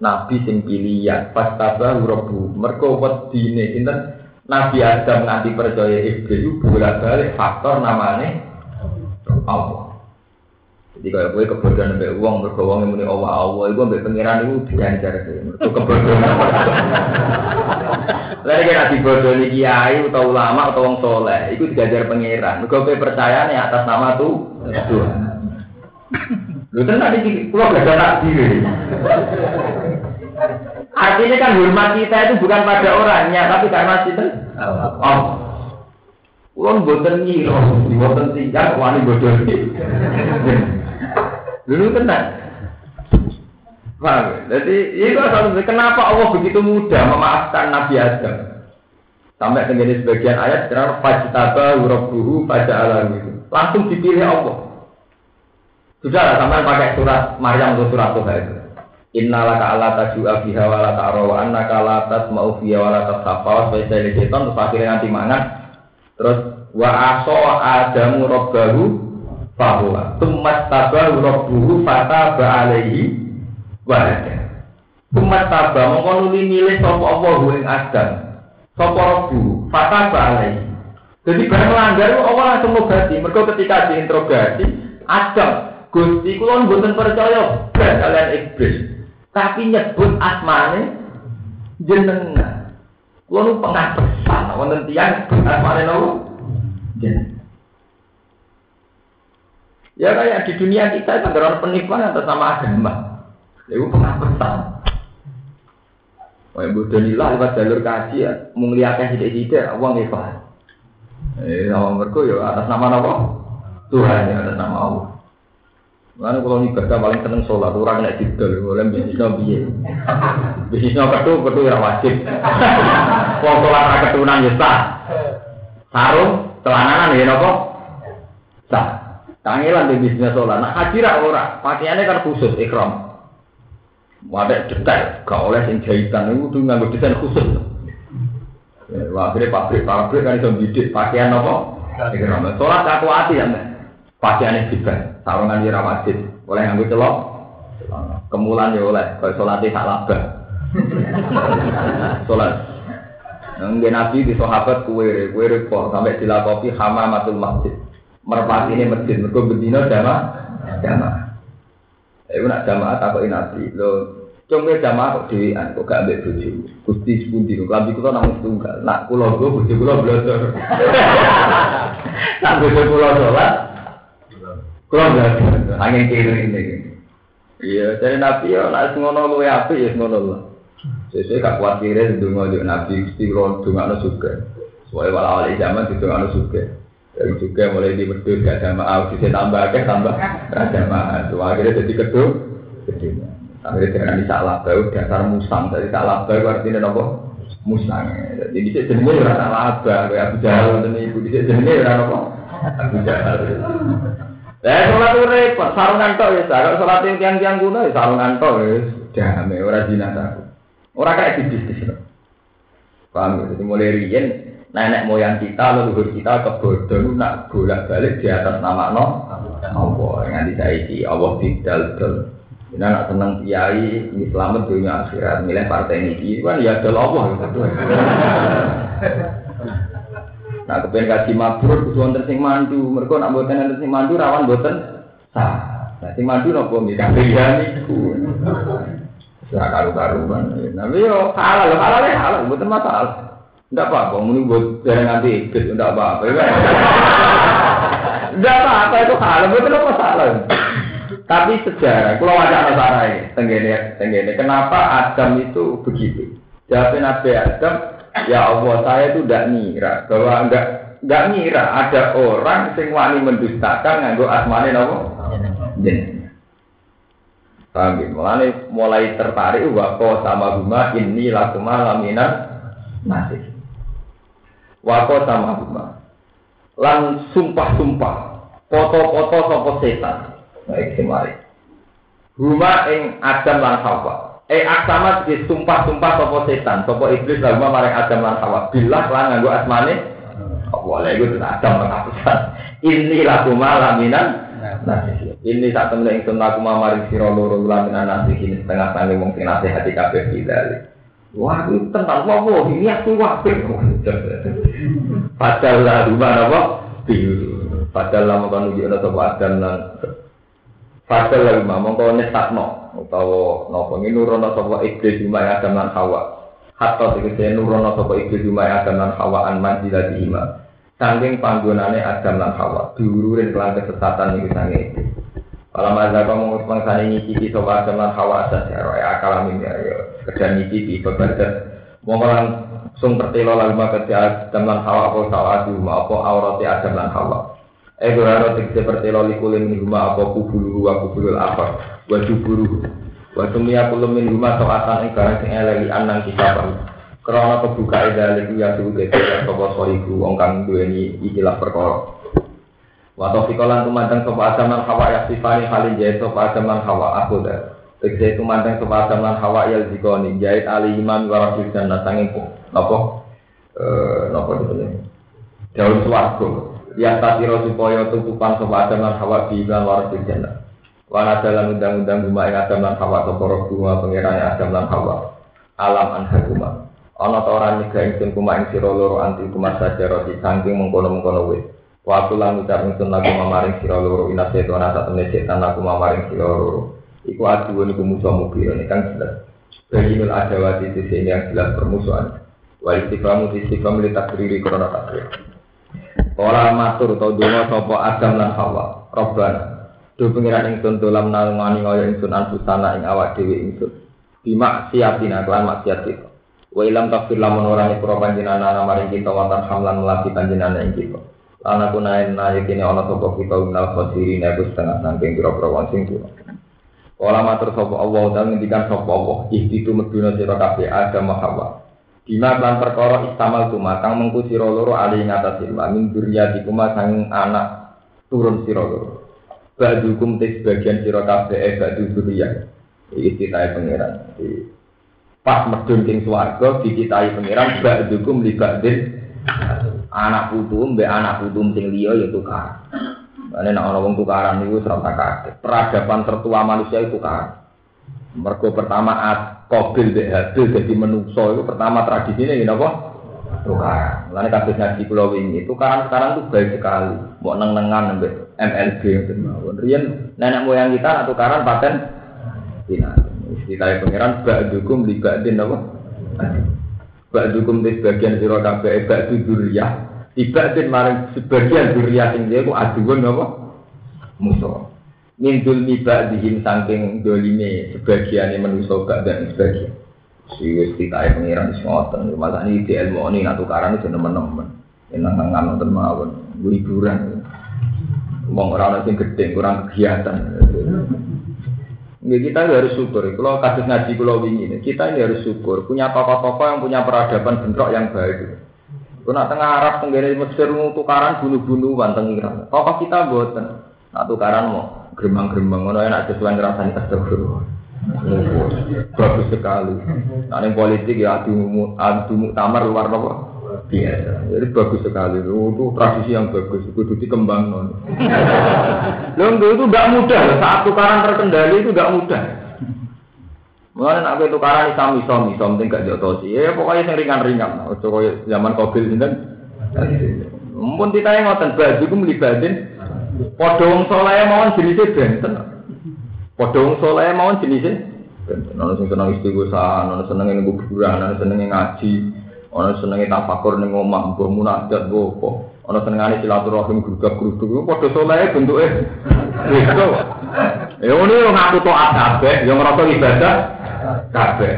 nabi sing pilihan pas tabah rabbu mergo wedine sinten Nabi Adam nganti percaya iblis itu bolak-balik faktor namanya Allah. Jadi kalau gue kebodohan sampai uang, uang yang muni Allah Allah, itu sampai pengiran itu dianjar itu kebodohan. Lalu kan nanti bodoh nih kiai atau ulama atau orang soleh, itu diajar pengiran. Gue percaya nih atas nama tuh Tuhan. Lu kan tadi pulau gak ada. Artinya kan hormat kita itu bukan pada orangnya, tapi karena kita Oh. Kulon boten nyiro, boten tinggal, wani bodoh Dulu tenang. Paham? Jadi, itu asal kenapa Allah begitu mudah memaafkan Nabi Adam? Sampai terjadi sebagian ayat, karena pada alam itu. Langsung dipilih Allah. Sudah lah, sampai pakai surat Maryam atau surat Tuhan itu. Inna laka ala tajua biha wa la ta'ra wa anna ka la tasma'u biha wa la tasapa wa spesial setan terus akhirnya nanti mangan terus wa aso adamu rabbahu fahuwa. Tumat tabahu rabbuhu fataba alaihi wa hada tumat taba mongko milih sapa Allah ing Adam. Sapa rabbu alaihi. Jadi barang melanggar Allah langsung ngobati mereka ketika diinterogasi Adam Gusti kula mboten percaya kalian iblis tapi nyebut asmane jenengan. Kulo nu pengapesan, wonten tiyang asmane nopo? Jenengan. Ya kayak di dunia kita itu ada penipuan atas nama agama. Itu pengapesan. Wah, bodoh nilah lewat jalur kaji ya, menglihatkan sidik-sidik, uang ikhlas. Eh, nama mereka ya atas nama apa? Tuhan ya atas nama Allah. Mana kalau ibadah paling seneng sholat, orang kena jidol, boleh bisnisnya biye. Bisnisnya ketu, ketu ya wajib. Kalau sholat ra ketunan ya sah. Sarung, celananan ya nopo? Sah. Kangelan di bisnisnya sholat. Nah haji ra ora, pakaiannya kan khusus ikram. Wadah detail, gak oleh sing jahitan itu tuh nggak desain khusus. Wah, akhirnya pabrik-pabrik kan itu bidik pakaian apa? Ikram. Sholat aku hati ya, pakaiannya juga sarungan ora wajib, oleh nganggo celok. Kemulan ya oleh, kaya salate sak labah. Salat. Nggih Nabi di sahabat kue kue repot sampai dilakopi hamamatul masjid. Merpati ini masjid, mereka berdino jamaah, jamaah. Iku nak jamaah takoki Nabi, lo Cuma jamaah kok dewean, kok gak ambil bojo. Gusti sepundi kok lambi kula namung tunggal. Nak kula go bojo kula blodor. Nak bojo kula salat, Kalau nggak angin kiri ini. Iya, jadi nabi ya, nak ngono lu ya api ya ngono lah. Sesuai gak kuat kiri itu ngajak nabi mesti ron dungan suka. Soalnya wala wali zaman itu dungan suka. Dari juga mulai di berdua gak ada maaf, bisa tambah ke tambah ada maaf. Tuh akhirnya jadi kedua, kedua. Akhirnya dengan salah bau dasar musang, dari salah bau artinya nopo musang. Jadi di sini jenenge ora salah bau, kayak Abu Jahal dan ibu di sini jenenge ora nopo Abu Jahal. Eh sholat itu repot, sarungan tok ya, kalau yang tiang-tiang kuno ya sarungan tok ya, damai orang jinak Orang kayak di bisnis loh. Paham ya? Jadi mulai rian, nenek moyang kita, leluhur kita kebodohan nak bolak balik di atas nama no Allah yang disaiki Allah tidak dal. Ini anak tenang kiai, ini selamat dunia akhirat, milih partai ini, kan ya adalah Allah. Nah, kepengen kaji mabrur kudu wonten sing mandu. Mergo nak mboten wonten sing mandu rawan mboten sah. Nah, sing mandu napa nggih kabeh niku. Ora karu-karuan. Nah, yo halal, halal halal mboten masalah. Enggak apa-apa, muni buat bareng nanti iblis, enggak apa-apa. Enggak apa-apa itu hal, itu apa salah. Tapi sejarah, kalau ada sejarah ini, tenggene, tenggene, kenapa Adam itu begitu? Jawabnya Nabi Adam, ya Allah saya itu tidak ngira bahwa enggak enggak ngira ada orang sing wani mendustakan nganggo asmane napa? Jeneng. Paham ya? Mulai, mulai tertarik wako sama huma ini lakuma laminan nasib. Wako sama huma. Lan sumpah-sumpah. Foto-foto sopo setan. Baik, kemari. Huma ing Adam lan Hawa. Eh aksama di sumpah-sumpah sopo setan. Sopo iblis lan huma maring Adam lan Hawa. Bilah lan nganggo asmane. Boleh itu Adam penghapusan. Ini lakuma laminan Nah, ini saat temen tentang aku mamari siro loro dengan nasi ini setengah tanggung mungkin nasihati kabeh kita. Wah, itu tentang wah, ini aku wapir. Padahal lah rumah apa? Padahal lama kan uji ada sebuah adam dan Padahal lah rumah mongko nyesakno utawa nopo ini nurono sebuah iblis rumah adam dan hawa. Hatta tegese nurono sebuah iblis rumah adam dan hawa an manjilati imam. Sangking panggonane Adam lan Hawa, diururin kelan kesesatan iki sange itu. Kalau mazhab kamu mangsane nyicipi sapa Adam lan Hawa saja, ya akal amin ya, ya kerja nyicipi. Mau sung pertelo lalu maka Adam lan Hawa apa sawatu ma apa aurate Adam lan Hawa. Eh ora tikse pertelo likulin min huma apa kubulu wa kubulul apa wa juburu. Wa tumia kulum min huma soatan ing barang sing anang kita baru. Karena kebuka edal itu ya suhu dede ya sopo soriku wong kang duweni ikilah perkara. Wato fikolan tumandang sopo adam lan hawa ya sifani halin jahit sopo adam lan hawa aku dah. Tegese tumandang sopo adam lan hawa ya zikoni jahit ali imam warasul jannah sanging nopo eh Daun suwargo. Ya tatiro supaya tutupan sopo adam lan hawa di iklan warasul jannah. Wana dalam undang-undang rumah yang adam lan hawa sopo roh bunga pengirannya adam lan hawa. Alam anhagumah. ana ta ora nyegah ingsun kuma ing sira loro anti kuma sajaro di saking mengkono-mengkono wis waktu lan ucap ingsun lagu mamaring sira loro ina setan ata temne setan lagu mamaring sira loro iku aduun iku musuh ini kan jelas Bajinul adawati di sini yang jelas permusuhan Wa istiqamu di istiqamu li takriri korona takrir Kala matur atau dungo sopo Adam lan Hawa Robbana Do pengiran ingsun dolam nalungani ngaya ingsun anfusana ing awak dewi ingsun Bima siatina kelan maksiat kita Wa ilam takfir lamun orang pura panjenengan ana maring kita wonten hamlan melati panjenengan ing kita. Lan aku naen nae kene ana sapa kita minal khosirin aku setengah saking pira-pira wong sing. Kala matur sapa Allah dan ngendikan sapa Allah ihtitu meduna sira kabeh Adam Hawa. Dina lan perkara istamal tuma kang mengku sira loro ali ngatas sira min duriyati kuma sang anak turun sira loro. Badukum tes bagian sira kabeh e badu duriyah. Iki citae pangeran pas medun king swarga dicitai pangeran ba'dukum li ba'din anak putu mbek anak putu sing liya ya tukar. Mane nek ana wong tukaran niku ora kaget. Peradaban tertua manusia itu tukar. Mergo pertama Qabil mbek Habil dadi menungso itu pertama tradisine ngene apa? Tukar. Lane kabeh ngaji kula wingi tukaran sekarang tuh baik sekali. Mau neng-nengan mbek MLB ngoten mawon. Riyen nenek moyang kita nak tukaran paten dinar. Kita pangeran ba'dukum li ba'din apa? Ba'dukum di sebagian sira kabeh ba'du duriyah. Ibadin maring sebagian duriyah sing dia ku aduan apa? Musuh. Mindul miba dihim saking dolime sebagian manusia gak dan sebagian. Si wis titahe pangeran wis ngoten. Malah ini di ilmu ini nak tukaran itu teman-teman. Enak nang nonton mawon, hiburan. Wong ora ana sing gedhe, kurang kegiatan. Ya, kita harus syukur. Kalau kasus ngaji pulau ini, kita ini harus syukur. Punya tokoh-tokoh yang punya peradaban bentrok yang baik. Kena tengah Arab, tenggara Mesir, tukaran bunuh-bunuhan, tengiran. Tokoh kita buatan. Nah, tukaran mau gerembang-gerembang, mana enak sesuai ngerasani astagfirullah. Bagus sekali. Nah, yang politik ya adu adu muktamar luar apa? biasa. Jadi bagus sekali. Itu tradisi yang bagus. Itu dikembang non. Lalu itu tidak mudah. Saat tukaran terkendali itu tidak mudah. Mulai nak tukaran isam isam isam tinggal jotosi. Ya pokoknya yang ringan-ringan. Ojo koyo zaman kobil ini kan. Mumpun kita yang ngotot baju itu Podong soleh mawon jenisnya benten. Podong soleh mawon jenisnya. Benten. Nono sing seneng istighosah, nono seneng ini kuburan, nono seneng ngaji. Ana senenge tafakur ning omah mbok munajat mbok apa. Ana senengane silaturahim grugak-gruduk iku saleh bentuke. Gitu. Ya ngono yo ngaku taat kabeh, yo ngrasa ibadah kabeh.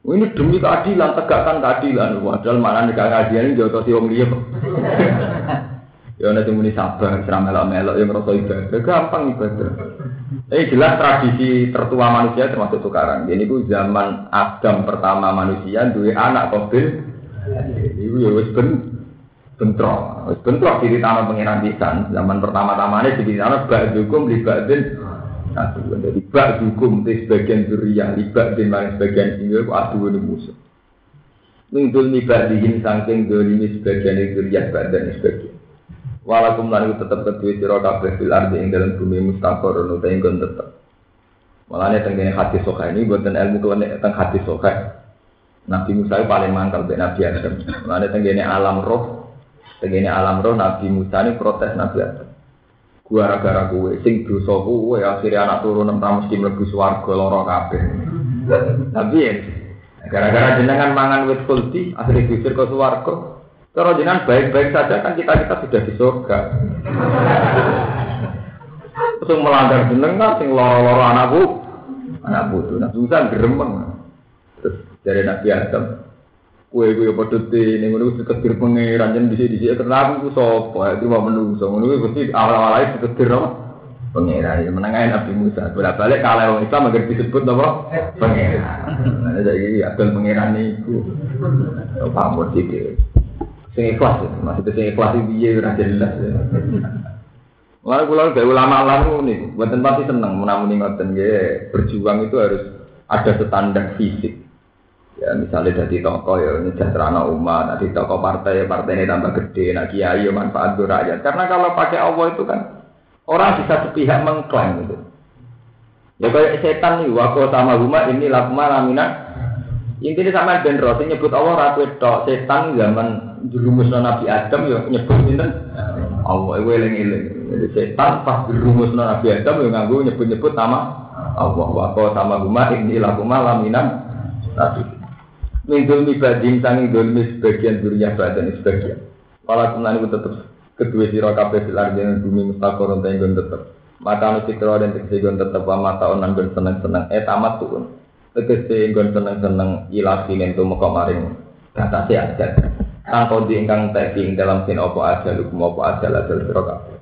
Ini demi keadilan, tegakkan keadilan. Padahal mana nih keadilan ini jauh si wong liya. Ya nanti muni sabar, seram melok-melok yang ngerasa ibadah, gampang ibadah. Eh jelas tradisi tertua manusia termasuk sekarang. Jadi itu zaman Adam pertama manusia dua anak Qabil. Ibu ya wis ben bentrok. Wis bentrok tanah pengiran pisan. Zaman pertama-tamanya di tanah bak hukum li ba'din Satu jadi bak hukum di sebagian duriya li ba'din maring sebagian sini ku adu ini musuh. Mingdul ni ba'dihin saking dolimi sebagian duriya ba'dan sebagian. Walakum lan tetep kedue sira kabeh fil ardi ing dalam bumi mustaqor ono ta ingkon tetep. Malane hati soka ini buatan ilmu kene teng hati soka. Nabi Musa paling mantap dari Nabi Adam. Malane tengene alam roh, tengene alam roh Nabi Musa ini protes Nabi Adam. Gua gara-gara gue, sing dosa gue akhirnya anak turun enam mesti mlebu swarga lara kabeh. Tapi ya, gara-gara jenengan mangan wit kulti, akhirnya diusir ke swarga. Kalau jenengan baik-baik saja kan kita kita sudah di surga. Terus melanggar jenengan sing loro-loro anakku, anak butuh. Nah susah geremeng. Terus dari Nabi Adam, kue kue padha ini ngono seketir pangeran jen disi disi kenapa aku sapa itu mau menungso. Ngono kuwi mesti awal-awal seketir apa? Pangeran ini menengahin Nabi Musa. Bolak balik kalau orang Islam agar disebut apa? Pangeran nah jadi adol pangeran itu. Pamor sih sing ikhlas ya, maksudnya sing ikhlas itu dia ora jelas ya. Malah kula gawe ulama lalu nih, buatan pasti seneng menamuni ngoten ya, berjuang itu harus ada standar fisik. Ya misalnya dari toko ya ini sejahtera umat, dari toko partai ya partai ini tambah gede, nah kiai ya manfaat rakyat. Karena kalau pakai Allah itu kan orang bisa sepihak mengklaim gitu. Ya kayak setan nih, wako sama rumah ini lakma lamina. Intinya sama Ben Roti nyebut Allah ratu tok setan zaman jerumus Nabi Adam ya nyebut ini Allah itu eling eling. Jadi setan pas jerumus Nabi Adam ya nganggu nyebut nyebut nama Allah wako sama rumah ini lakma lamina. Nabi Mintul mibadin sanging dolmi sebagian durinya badan sebagian. Kalau kemudian itu tetap kedua siro kabeh silar dengan bumi mustakor untuk yang tetap. Mata anu sikro dan tegese gon tetep wa mata onan gon seneng-seneng eh tamat tuun. Tegese gon seneng-seneng ilasi nentu meko maring batase adat. Kang kondi ingkang teki ing dalam sin opo aja lukum opo aja ladul sira kabeh.